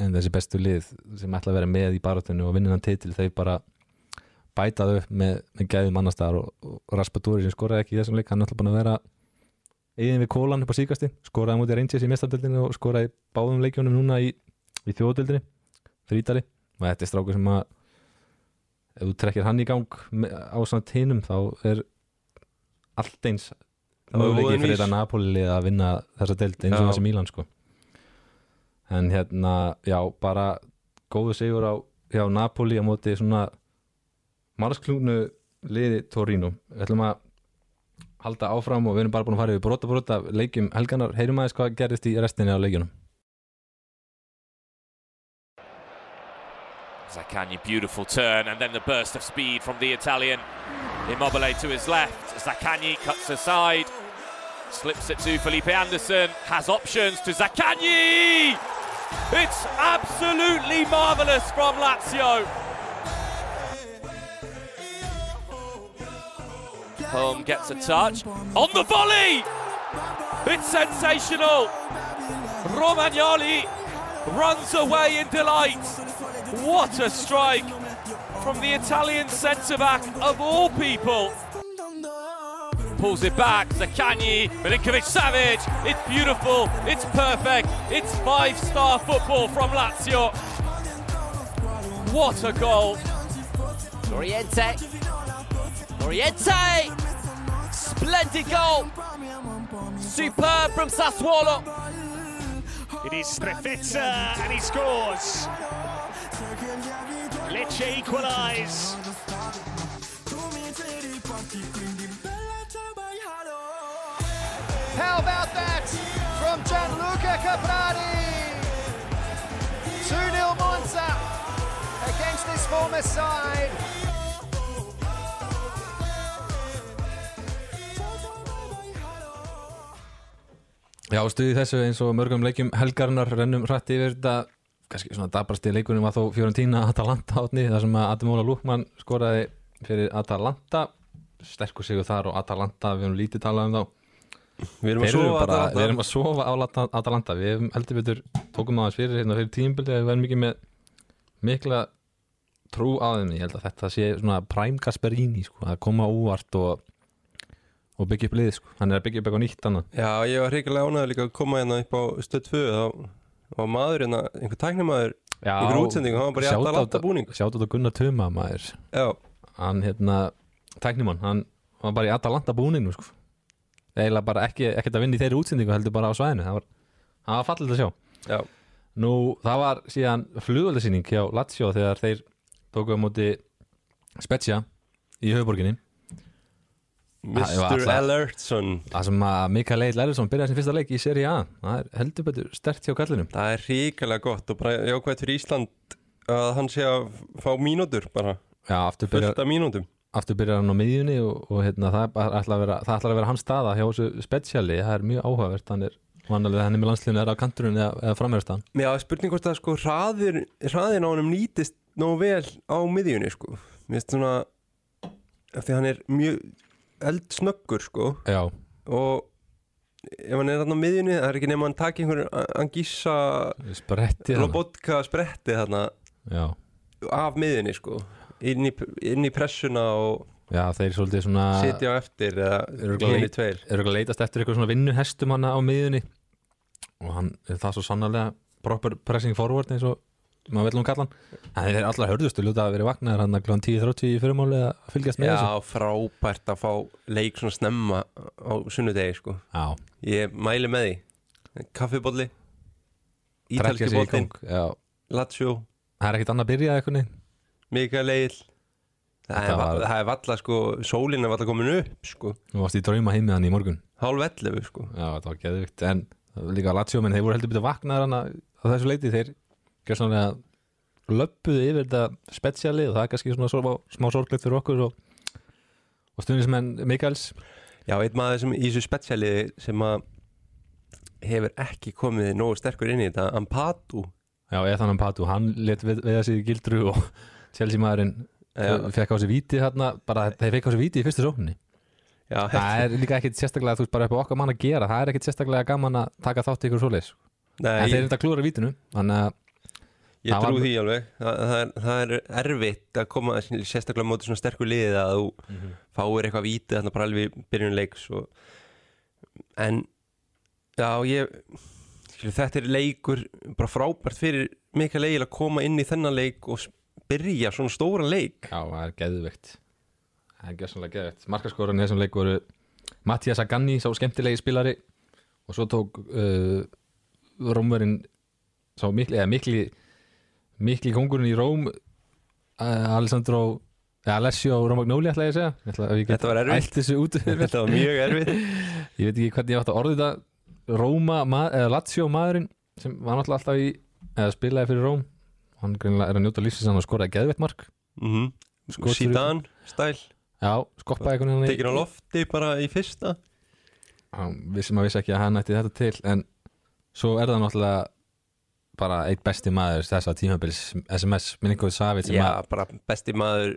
en þessi bestu lið sem ætla að vera með í barátunni og vinna hann titil þau bara bætað upp með, með gæðum annar staðar. Og, og Raspadori sem skoraði ekki í þessum leik hann alltaf búin að vera eigin við kólan upp á síkasti skoraði á móti Rangers í mestardildinni og skoraði báðum leikjónum núna í, í þjóðdildinni fyrir Ítali og þetta er strákur sem að ef þú trekkir hann í gang á samt hinum þá er allt eins möguleiki fyrir þetta Napoli að vinna þessa deild eins og Já. þessi Mílan sko. En hérna, já, bara góðu sigur á hjá Napoli á móti svona margsklúnu liði Torino. Við ætlum að halda áfram og við erum bara búin að fara yfir brota brota leikjum helganar, heyrum aðeins hvað gerist í restinni á leikjunum. Zaccagni, beautiful turn, and then the burst of speed from the Italian. Immobile to his left. Zaccagni cuts aside, slips it to Felipe Anderson, has options to Zaccagni! It's absolutely marvellous from Lazio. Home gets a touch. On the volley! It's sensational! Romagnoli runs away in delight. What a strike from the Italian centre back of all people. Pulls it back, Zaccagni, Milinkovic Savage. It's beautiful, it's perfect, it's five star football from Lazio. What a goal! Oriente, Oriente! Splendid goal! Superb from Sassuolo. It is Strefezza uh, and he scores. Lecce equalise. How about that from Gianluca Caprari? 2-0 Monza against this former side. Já, stuði þessu eins og mörgum leikjum helgarinnar rennum hrætti yfir þetta kannski svona dabrasti leikunum var þó Fiorentina Atalanta átni þar sem að Ademóla Lúkmann skoraði fyrir Atalanta. Sterkur sigur þar og Atalanta við höfum lítið talað um þá. Við erum að Þeir eru sofa bara, við erum að sofa á Atalanta. Við hefum heldur betur tókum aðeins fyrir hérna fyrir tímbildi við verðum mikið með mikla trú á þeim. Ég held að þetta sé svona Prime Gasperini sko, að koma óvart og, og byggja upp lið sko. hann er að byggja upp eitthvað nýtt annað. Já, ég var hrigalega ánægður líka að koma hérna upp á stöð 2 þá var maður hérna, einhver tæknimaður Já, einhver útsending, hann var bara Atalanta að- búning. Sjátt á Gunnar Tuma maður. Já, hann hérna, tæknimann hann var bara í Atalanta búninu sko. eiginlega bara ekki, ekkert að vinna í þeirri útsendingu heldur bara á svæðinu. Það var, það var fallið að sjá. Já, nú það var síðan flugöldasýning hjá Lazio þegar þeir tóku á móti Spezia í höfuborginni Mr. Alertson það sem að Mikael Eil Lærisson byrjaði sin fyrsta leik í Serie A það er heldur betur stert hjá kallinum Það er hrigalega gott og bara jákvæmt fyrir Ísland að hann sé að fá mínútur bara, já, aftur byrjar, fullt af mínútum. Aftur byrjar hann á miðjunni og, og hérna, það, ætlar að vera, vera hans staða hjá þessu Speziali, það er mjög áhugavert. Hann er vannalega hann er með landslinu er á kanturinn eða, eða framverðstan Já, spurning hvort að sko hraðir, hraðin á honum nýtist nógu vel á miðjunni sko. Mér finnst svona af því hann er mjög eldsnöggur sko. Já, og ef hann er þarna á miðjunni það er ekki nema hann taki einhver Angissa spretti robotka spretti þarna já, af miðjunni sko. Inn í, inn í pressuna og Já, þeir svolítið svona sitja á eftir eða hinni leit- tveir. eru að leitast eftir eitthvað svona vinnuhestum hana á miðunni og hann er það svo sannarlega proper pressing forward eins og maður vil hún kalla hann en þeir allar hörðustu lúta að vera vaknaðir hann að kl. 10.30 í fyrirmáli að fylgjast með Já, frábært að fá leik svona snemma á sunnudegi sko. Þessu Já, Ég mæli með því. Kaffibólli Ítalski Já, Lazio. Það er ekkit annað að byrja eitthvað neginn Mikael Egil. Það er, var- það er valla sko Sólin er valla komin upp sko. Nú varst í drauma heimið hann í morgun. Hálf 11 sko. Já, þetta var geðvikt En það líka Lazio menn þeir voru heldur byrja vaknaðir hann á þessu leiti. Þeir gjörsamlega löppuðu yfir þetta spesiali og það er kannski svona smá, smá sorglegt fyrir okkur og, og stundismenn Mikaels. Já, einn maður sem í þessu spetsjali sem að hefur ekki komið nógu sterkur inn í þetta Ampadu. Já, Ethan Ampadu, hann let við, þessi gildru og Chelsea maðurinn Já, fekk á sig víti þarna, bara þeir fekk á sig víti í fyrstu sókninni. Já, það er líka ekkit sérstaklega, þú veist, bara upp á okkar mann að gera það er ekkit sérstaklega gaman að taka þátt í ykkur svoleiðis. En Nei, þeir eru þetta klúra vítinu þannig að, ég trú var- því alveg. Það, það, er, það er erfitt að koma sérstaklega á móti svona sterkur liðið að þú Mhm. fáir eitthvað vítið þarna bara alveg byrjun leiks og... en já, ég skilur, þetta er leikur bara frábært fyrir Mikael Egil að koma inn í þennan leik og byrja svona stóran leik. Já, það er geðveikt. Það er gjössanlega geðveikt. Markaskoran í þessum leik voru Mattias Aganni, sá skemmtilegi spilari og svo tók uh, Rómverinn sá mikli, eða mikli mikli kongurinn í Róm uh, Alessandro Alessio Romagnoli ætla ég að segja. Ég ætla, ég Þetta var erfitt. þetta var mjög erfitt. Ég veit ekki hvernig ég átt að orða þetta. Róma, ma eða Lazio maðurinn sem var náttúrulega alltaf í eða spilaði fyrir Róm. Hann er að njóta lífsins hann að skoraði geðveitt mark. Mm -hmm. Sídan, stæl. Já, skoppaði einhvern veginn tekin á lofti bara í fyrsta. Hann vissi maður vissi ekki að hann ætti þetta til en svo er það náttúrulega bara eitt besti maður þessa tímabils SMS Savic sem Já, að bara besti maður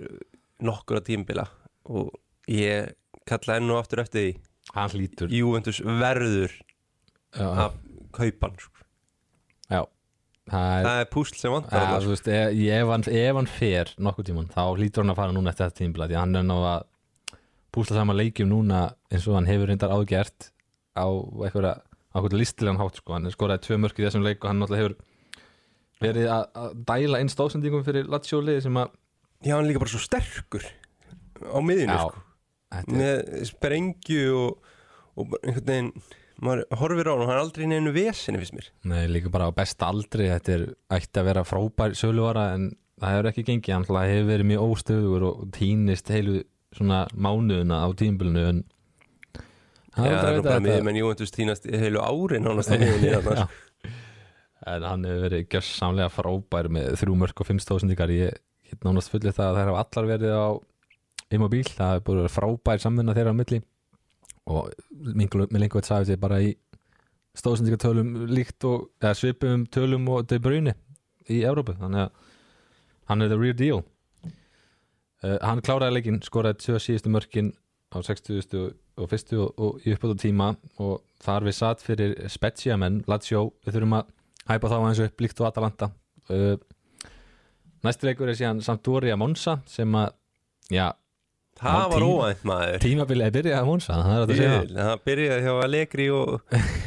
nokkur á tímbila og ég kalla enn og aftur eftir því. Hann hlýtur. Juventus verður já, að kaupa hann sko. já, það er er púsl sem vantar Ja, veist, ef, ef, hann, ef hann fer nokkuð tíman, þá hlýtur hann að fara núna eftir þetta tímbil því að hann er ná að púsla saman leikjum núna eins og hann hefur reyndar ágert á einhverja á einhverja listilegan hátt sko. hann skoraði tvö mörk í þessum leik og hann náttúrulega hefur verið að, dæla inn stóðsendingum fyrir Latsjóli sem að Já, hann er líka bara svo sterkur á miðinu Já, sko. þetta er, með sprengju og, og bara einhvern veginn maður horfir á hann og hann er aldrei í neinu veseni fyrst mér nei, líka bara á besta aldri þetta er ætti að vera frábær söluvara en það hefur ekki gengið hann hefur verið mjög óstöður og týnist heilu svona mánuðuna á tímbilinu en Já, það er bara miður menn Juventus týnast heilu árin ánast á miðinu Já. En hann hefur verið gjössamlega frábær með þrjú mörg og fimmstóðsendingar ég get nánast fullið það að þær hafa allar verið á immobíl, það hefur vera frábær samvinna þeirra á milli. Og með lengur veit sagði þetta bara í stóðsendingartölum líkt og svipum tölum og De Bruyne í Evrópu, þannig að hann er the real deal. Uh, hann kláraði leikinn, skoraði tvö síðustu mörkin á 60. og fyrstu og, og í uppbútu tíma og þar við satt fyrir Spezia menn, Lazio, við þurfum að hæpa þá aðeins upp líkt og Atalanta. Uh, næsti leikur er síðan Sampdoria Monza sem að já, Það var óvænt maður. tímabilið er byrjað að Monza það Það. Byrjaði hjá Allegri og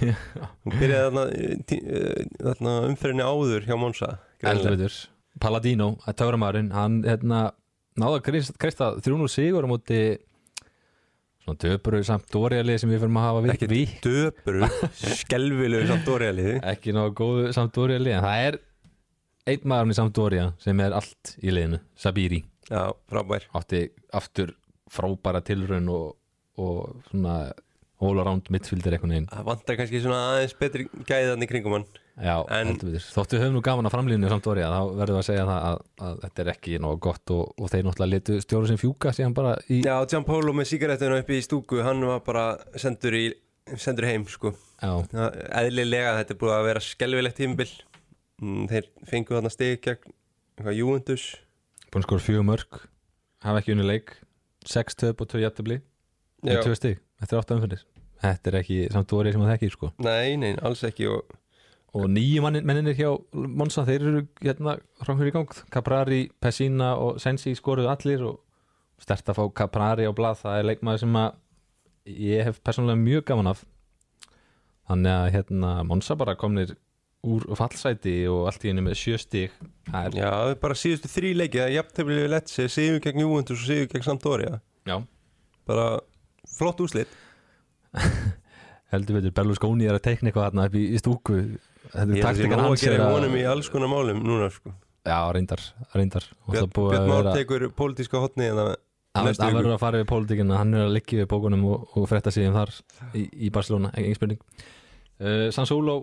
hún byrjaði eh, þarna umferðinni áður hjá Monza. Eldur, Palladino, töframæðurinn hann hérna, náða að krist- kreista 300 sigur á móti svona döpuru Sampdoria lið sem við fyrir að hafa við, Ekki við döpuru, skelvilegu samt dóriðaliði ekki náðu góðu Sampdoria lið en það er einn maðurinn í Sampdoria sem er allt í liðinu, Sabiri. Já, frábær. Átti aftur frábæra tilraun og, og svona all around midfielder einhvern veginn. Það vantar kannski svona aðeins betri gæðan í kringum hann. Já, En- heldur betur. Þóttu höfum nú gaman að framlýnu Sampdoria, þá verðum við að segja það að, að þetta er ekki nóg gott og, og þeir náttúrulega letu stjóru sem fjúka síðan bara í Já, Gianpaolo með sígarettuna upp í stúku hann var bara sendur, í, sendur heim sko. Já, Eðlilega, þetta er búið að vera skelvilegt tímabil. Mm, Þeir fengu þarna stig gegn eitthvað Juventus. Búin skor fjögur mörg hafa ekki unni leik 6 töp og 2 jættabli Já. og 2 stig, þetta er 8 umfyrir þetta er ekki Sampdoria sem það ekki sko. Nei, nei, alls ekki og, og nýju menninir hjá Monsa, þeir eru hérna framfyrir í gang, Caprari, Pessina og Sensi skoruðu allir og stert að fá Caprari á blað, það er leikmaður sem að ég hef persónulega mjög gaman af. Þannig að hérna Monsa bara komnir úr fallsæti og allt í henni með sjö stík það er, Já, það er bara síðustu þrý leiki Það er jafntefnilegu við Letsi, sigur gegn Juventus og sigur gegn Sampdoria. Já, Bara flott úslit heldur veitur Berlusconi er að teikna eitthvað þarna upp í, í stúku. Þetta Ég er að taktikan að hans gera er í honum í alls konar málum núna sko. já, reyndar, reyndar. Björn, að Már tekur pólitíska hotni hann viku. verður að fara við pólitíkina. Hann er að liggja við bókunum og, og frétta sig um þar í, í Barcelona, engin spurning. Uh, Sansúló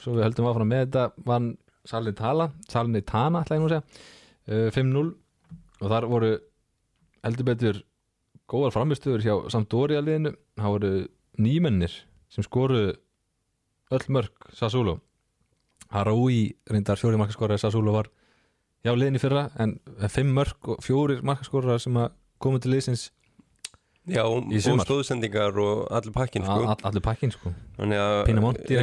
svo við höldum áfram með þetta vann ég nú að segja. Uh, 5-0 og þar voru heldur betur góðar framistöður hjá Sampdoria liðinu. Það voru nýmennir sem skoruðu öll mörg Sassúló Harói reyndar fjóri markaskórar Sassúló var hjá liðinu fyrra en fimm mörg og fjórir markaskórar sem komu til liðsins Já, og, stóðsendingar og allir pakkin sko. all, allur pakkin sko. Þannig að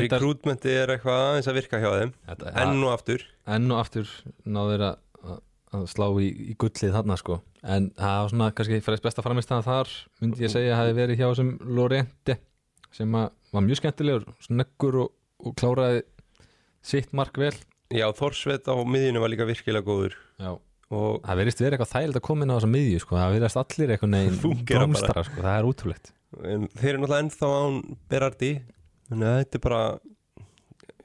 rekrútmenti er eitthvað aðeins að virka hjá þeim. Þetta, Enn og aftur. Enn og aftur náður að, að, að slá í, í gullið þarna sko en það var svona kannski fyrir besta framistæðan þar myndi ég segja að hafi verið hjá þessum Lorente sem var mjög skemmtilegur snöggur og, og kláraði sitt mark vel. Já, Þorsveit á miðjunu var líka virkilega góður. Já. Og það verðist verið eitthvað þægild að koma inn á þessa miðju sko. það verðast allir eitthvað neginn blómstara sko. það er útrúlegt. En þeir eru náttúrulega ennþá án Berardi. Þannig að þetta er bara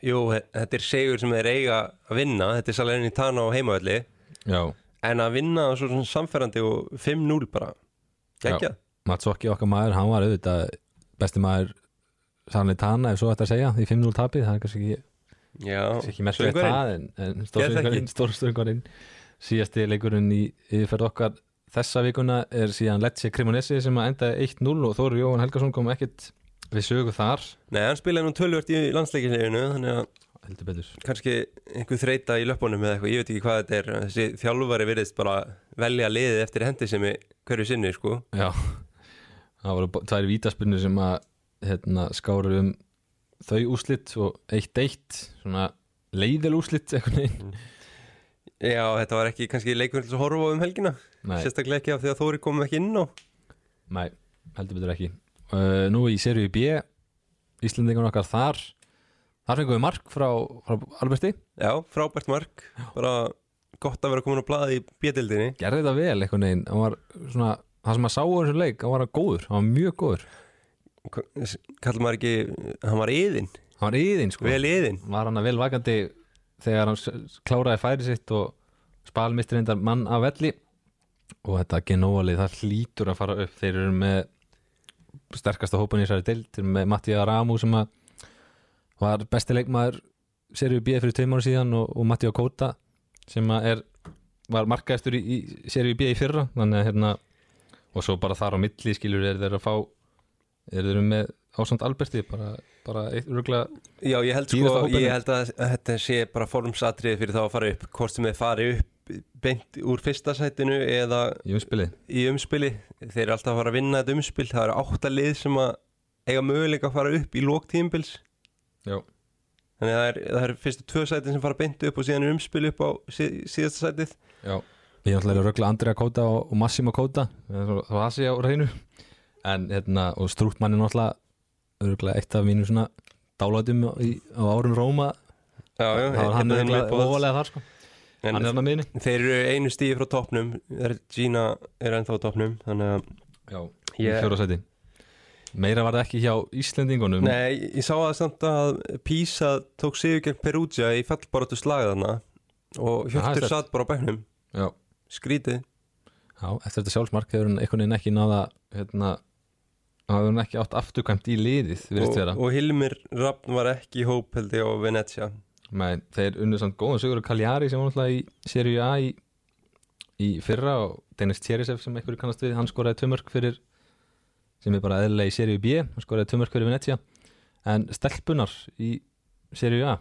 Jú, þetta er segur sem þeir eiga að vinna. Þetta er í tana á heimavelli. Já, En að vinna svo samferðandi og 5-0 bara. Gekja Matsokki okkar maður, hann var auðvitað besti maður sannlega tana ef svo ætti að segja í 5-0 tapið, það er kannski ekki ekki merkilegt það en, en stórstöngurinn ekki. stórstöngurinn síðasti leikurinn í yfirferð okkar þessa vikuna er síðan Lecce Cremonesi sem að endaði 1-0 og Þóri Jóhann Helgason kom ekkit við sögu þar. Nei, hann spilaði nú tölvört í landsleikisleginu Þannig að heldur betur. Kannski einhver þreita í löpunum eða eitthvað, ég veit ekki hvað þetta er þessi þjálfari virðist bara velja liðið eftir hendi sem er hverju sinni sko. Já, það voru tvær vítaspunni sem að hérna, skáru um þau úslit og 1-1 svona leiðil úslit einhvern veginn. Já, þetta var ekki kannski leikur til að horfa um helgina Nei, sérstaklega ekki af því að Þóri kom ekki inn á. Nei, heldur betur ekki. Uh, Nú í seríu B Íslendingun okkar þar þar fengum við mark frá, frá Alberti. Já, frábært mark, bara gott að vera komin á blaði í bjöldinni gerði þetta vel var svona, það sem að sá á þessu leik hann var góður, hann var mjög góður. Kallar maður ekki, hann var yðin hann var yðin sko. Vel yðin var hann að vel vakandi þegar hann kláraði færi sitt og spalmistur reyndar mann af velli. Og þetta genóvalið það hlýtur að fara upp. Þeir eru með sterkasta hópan í þessari eru með Mattia Ramu sem að var besti leikmaður seríu B fyrir tveim ára síðan og, og Mattia Kóta sem að er var markaðistur í, í seríu B í fyrra. Þannig að hérna og svo bara þar á milli skilur er þeir að fá er þeir með ásand Alberti bara, bara eitt ruglega Já, ég held sko, ég held að þetta sé bara formsatrið fyrir þá að fara upp hvort sem þeir fari upp beint úr fyrsta sætinu eða í umspili. í umspili. Þeir eru alltaf að fara að vinna þetta umspil. Það eru átta lið sem að eiga möguleika að fara upp í lók tímbils Já. þannig að það er, það er fyrstu tvö sætin sem fara beint upp og síðan er umspil upp á sí, síðasta sætið. Já, ég ætla að rögla Andrea Kóta og, og Massimo Kóta. Það var sé á reynu en hérna, og Strútmann er náttúrulega örgulega eitt af mínu svona dálætum í, á árum Róma. Já, já, það var hann ofalega þar sko. En er miðni þeir eru einu stíði frá toppnum. Gina er ennþá á toppnum þannig að Já, í Ég- meira var það ekki hjá Íslendingunum. Nei, ég sá að samt að Písa tók sigur gegn Perugia í fallbaratu slagðana og sterkt. satt bara á bæknum Já, skrítið. Já eftir þetta sjálfsmark hefur hann einhvern veginn ekki náða hérna, hafði hann ekki átt afturkvæmt í liðið og, og Hilmir Rappn var ekki í hóp held ég á Venezia. Nei, þeir unnu samt góðan sigur og Kaljari sem var náttúrulega í Serie A í, í fyrra og Dennis Tjerisev sem einhverju kannast við, hann skoraði tvömörk fyrir sem er bara eðlilega í Serie B hann skoraði tvömörk fyrir Venezia. En stelpunar í Serie A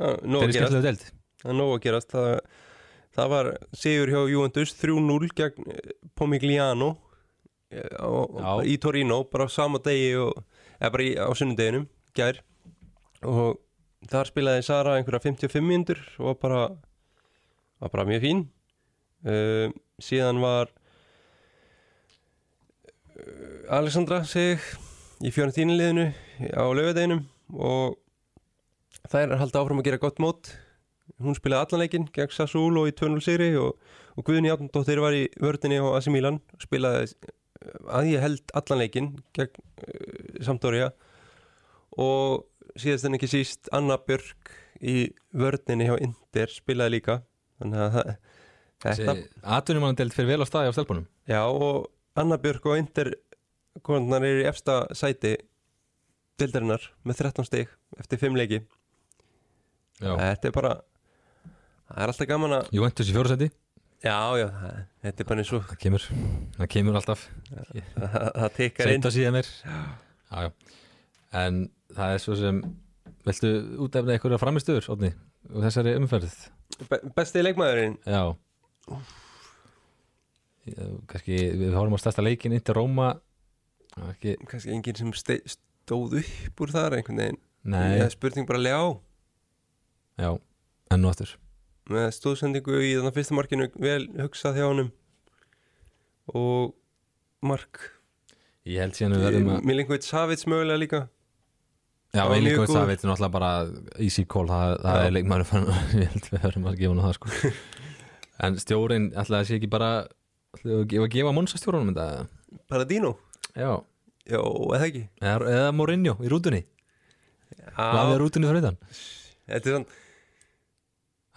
Það er skemmtilega delt það er nóg að gerast. Það, það var sigur hjá Juventus 3-0 gegn eh, Pomigliano eh, á- Já. í Torino bara á sama degi og, eða bara í, á sunnudeginum gær. Og þar spilaði Sara einhverja 55 mínútur og var bara, var bara mjög fín. Uh, síðan var Alexandra sig í fjörntínuleginu á lögadeginum og það er halda áfram að gera gott mót. Hún spilaði allan leikinn gegn Sassuol og í 2-0 sigri og, og Guðni Átnandóttir var í vördinni á AC Milan spilaði uh, að ég held allan leikinn gegn uh, Sampdoria. Og síðast en ekki síst Anna Björk í vördinni hjá Inder spilaði líka. Þannig að það þetta, Atvinnumannandelt fyrir vel á staði á stelpunum. Já og Anna Björk og Inder konar er í efsta sæti dildarinnar með 13 stig eftir 5 leiki. Já, þetta er bara það er alltaf gaman að Juventus í fjórsæti já já það, þetta er bara eins og Það kemur, það kemur alltaf. Það, það tekkar inn. Seint að síðan mér Já, já En það er svo sem Viltu útefna einhverja framistöður, Odni og þessari umferð? Be besti leikmaðurinn? Já Já, Kannski við horfum á stærsta leikin til Róma Það ekki, kannski enginn sem stóð upp úr þar einhvern veginn. Nei, Ég hef spurning bara ljá já, enn og aftur. Með stóðsendingu í þannig fyrsta markinu vel hugsað hjá honum. Og mark. Ég held síðan við verðum að Milinkovic Savits mögulega líka. Já, Það mjög veist það veitum náttúrulega bara easy call, það, það Já. er leikmæður fann, ég held við höfum að gefa hann það sko. En stjórin, ætlaði að sé ekki bara ætlaði að gefa, gefa Monsa stjórunum þetta Paradino? Já, Já, eða ekki? Eða, eða Mourinho í rútunni? Lafið Já, rútunni fyrir utan? Þetta er svona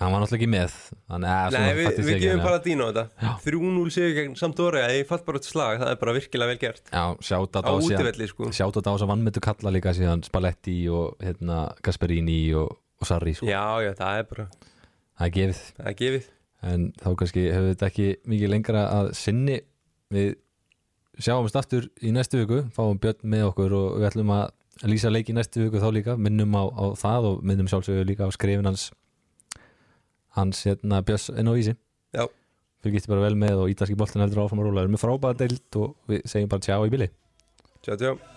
Hann var náttúrulega ekki með. Þannig Nei, við, við gefum bara Paradino þetta. Já. 3-0 sigur gegn Sampdoria Ég fatt bara út slag, það er bara virkilega vel gert. Já, sjátt Á útivelli sko. Sjátt á þess að vannmyndu kalla líka síðan Spalletti og hérna, Gasperini og, og Sarri sko. Já, já, það er bara Það er gefið. Það er gefið en þá kannski hefur þetta ekki mikið lengra að sinni. Við sjáumst aftur í næstu viku fáum Björn með okkur og við ætlum að lýsa leik í næstu viku þá líka. Minnum á, á það og minnum sjálfsögur líka á skrifin hans. Hans hérna Björns enn á vísi Já. fylgist bara vel með og ítalski boltin heldur áfram að róla við erum með frábæða deild og við segjum bara tjá í bili. Tjá, tjá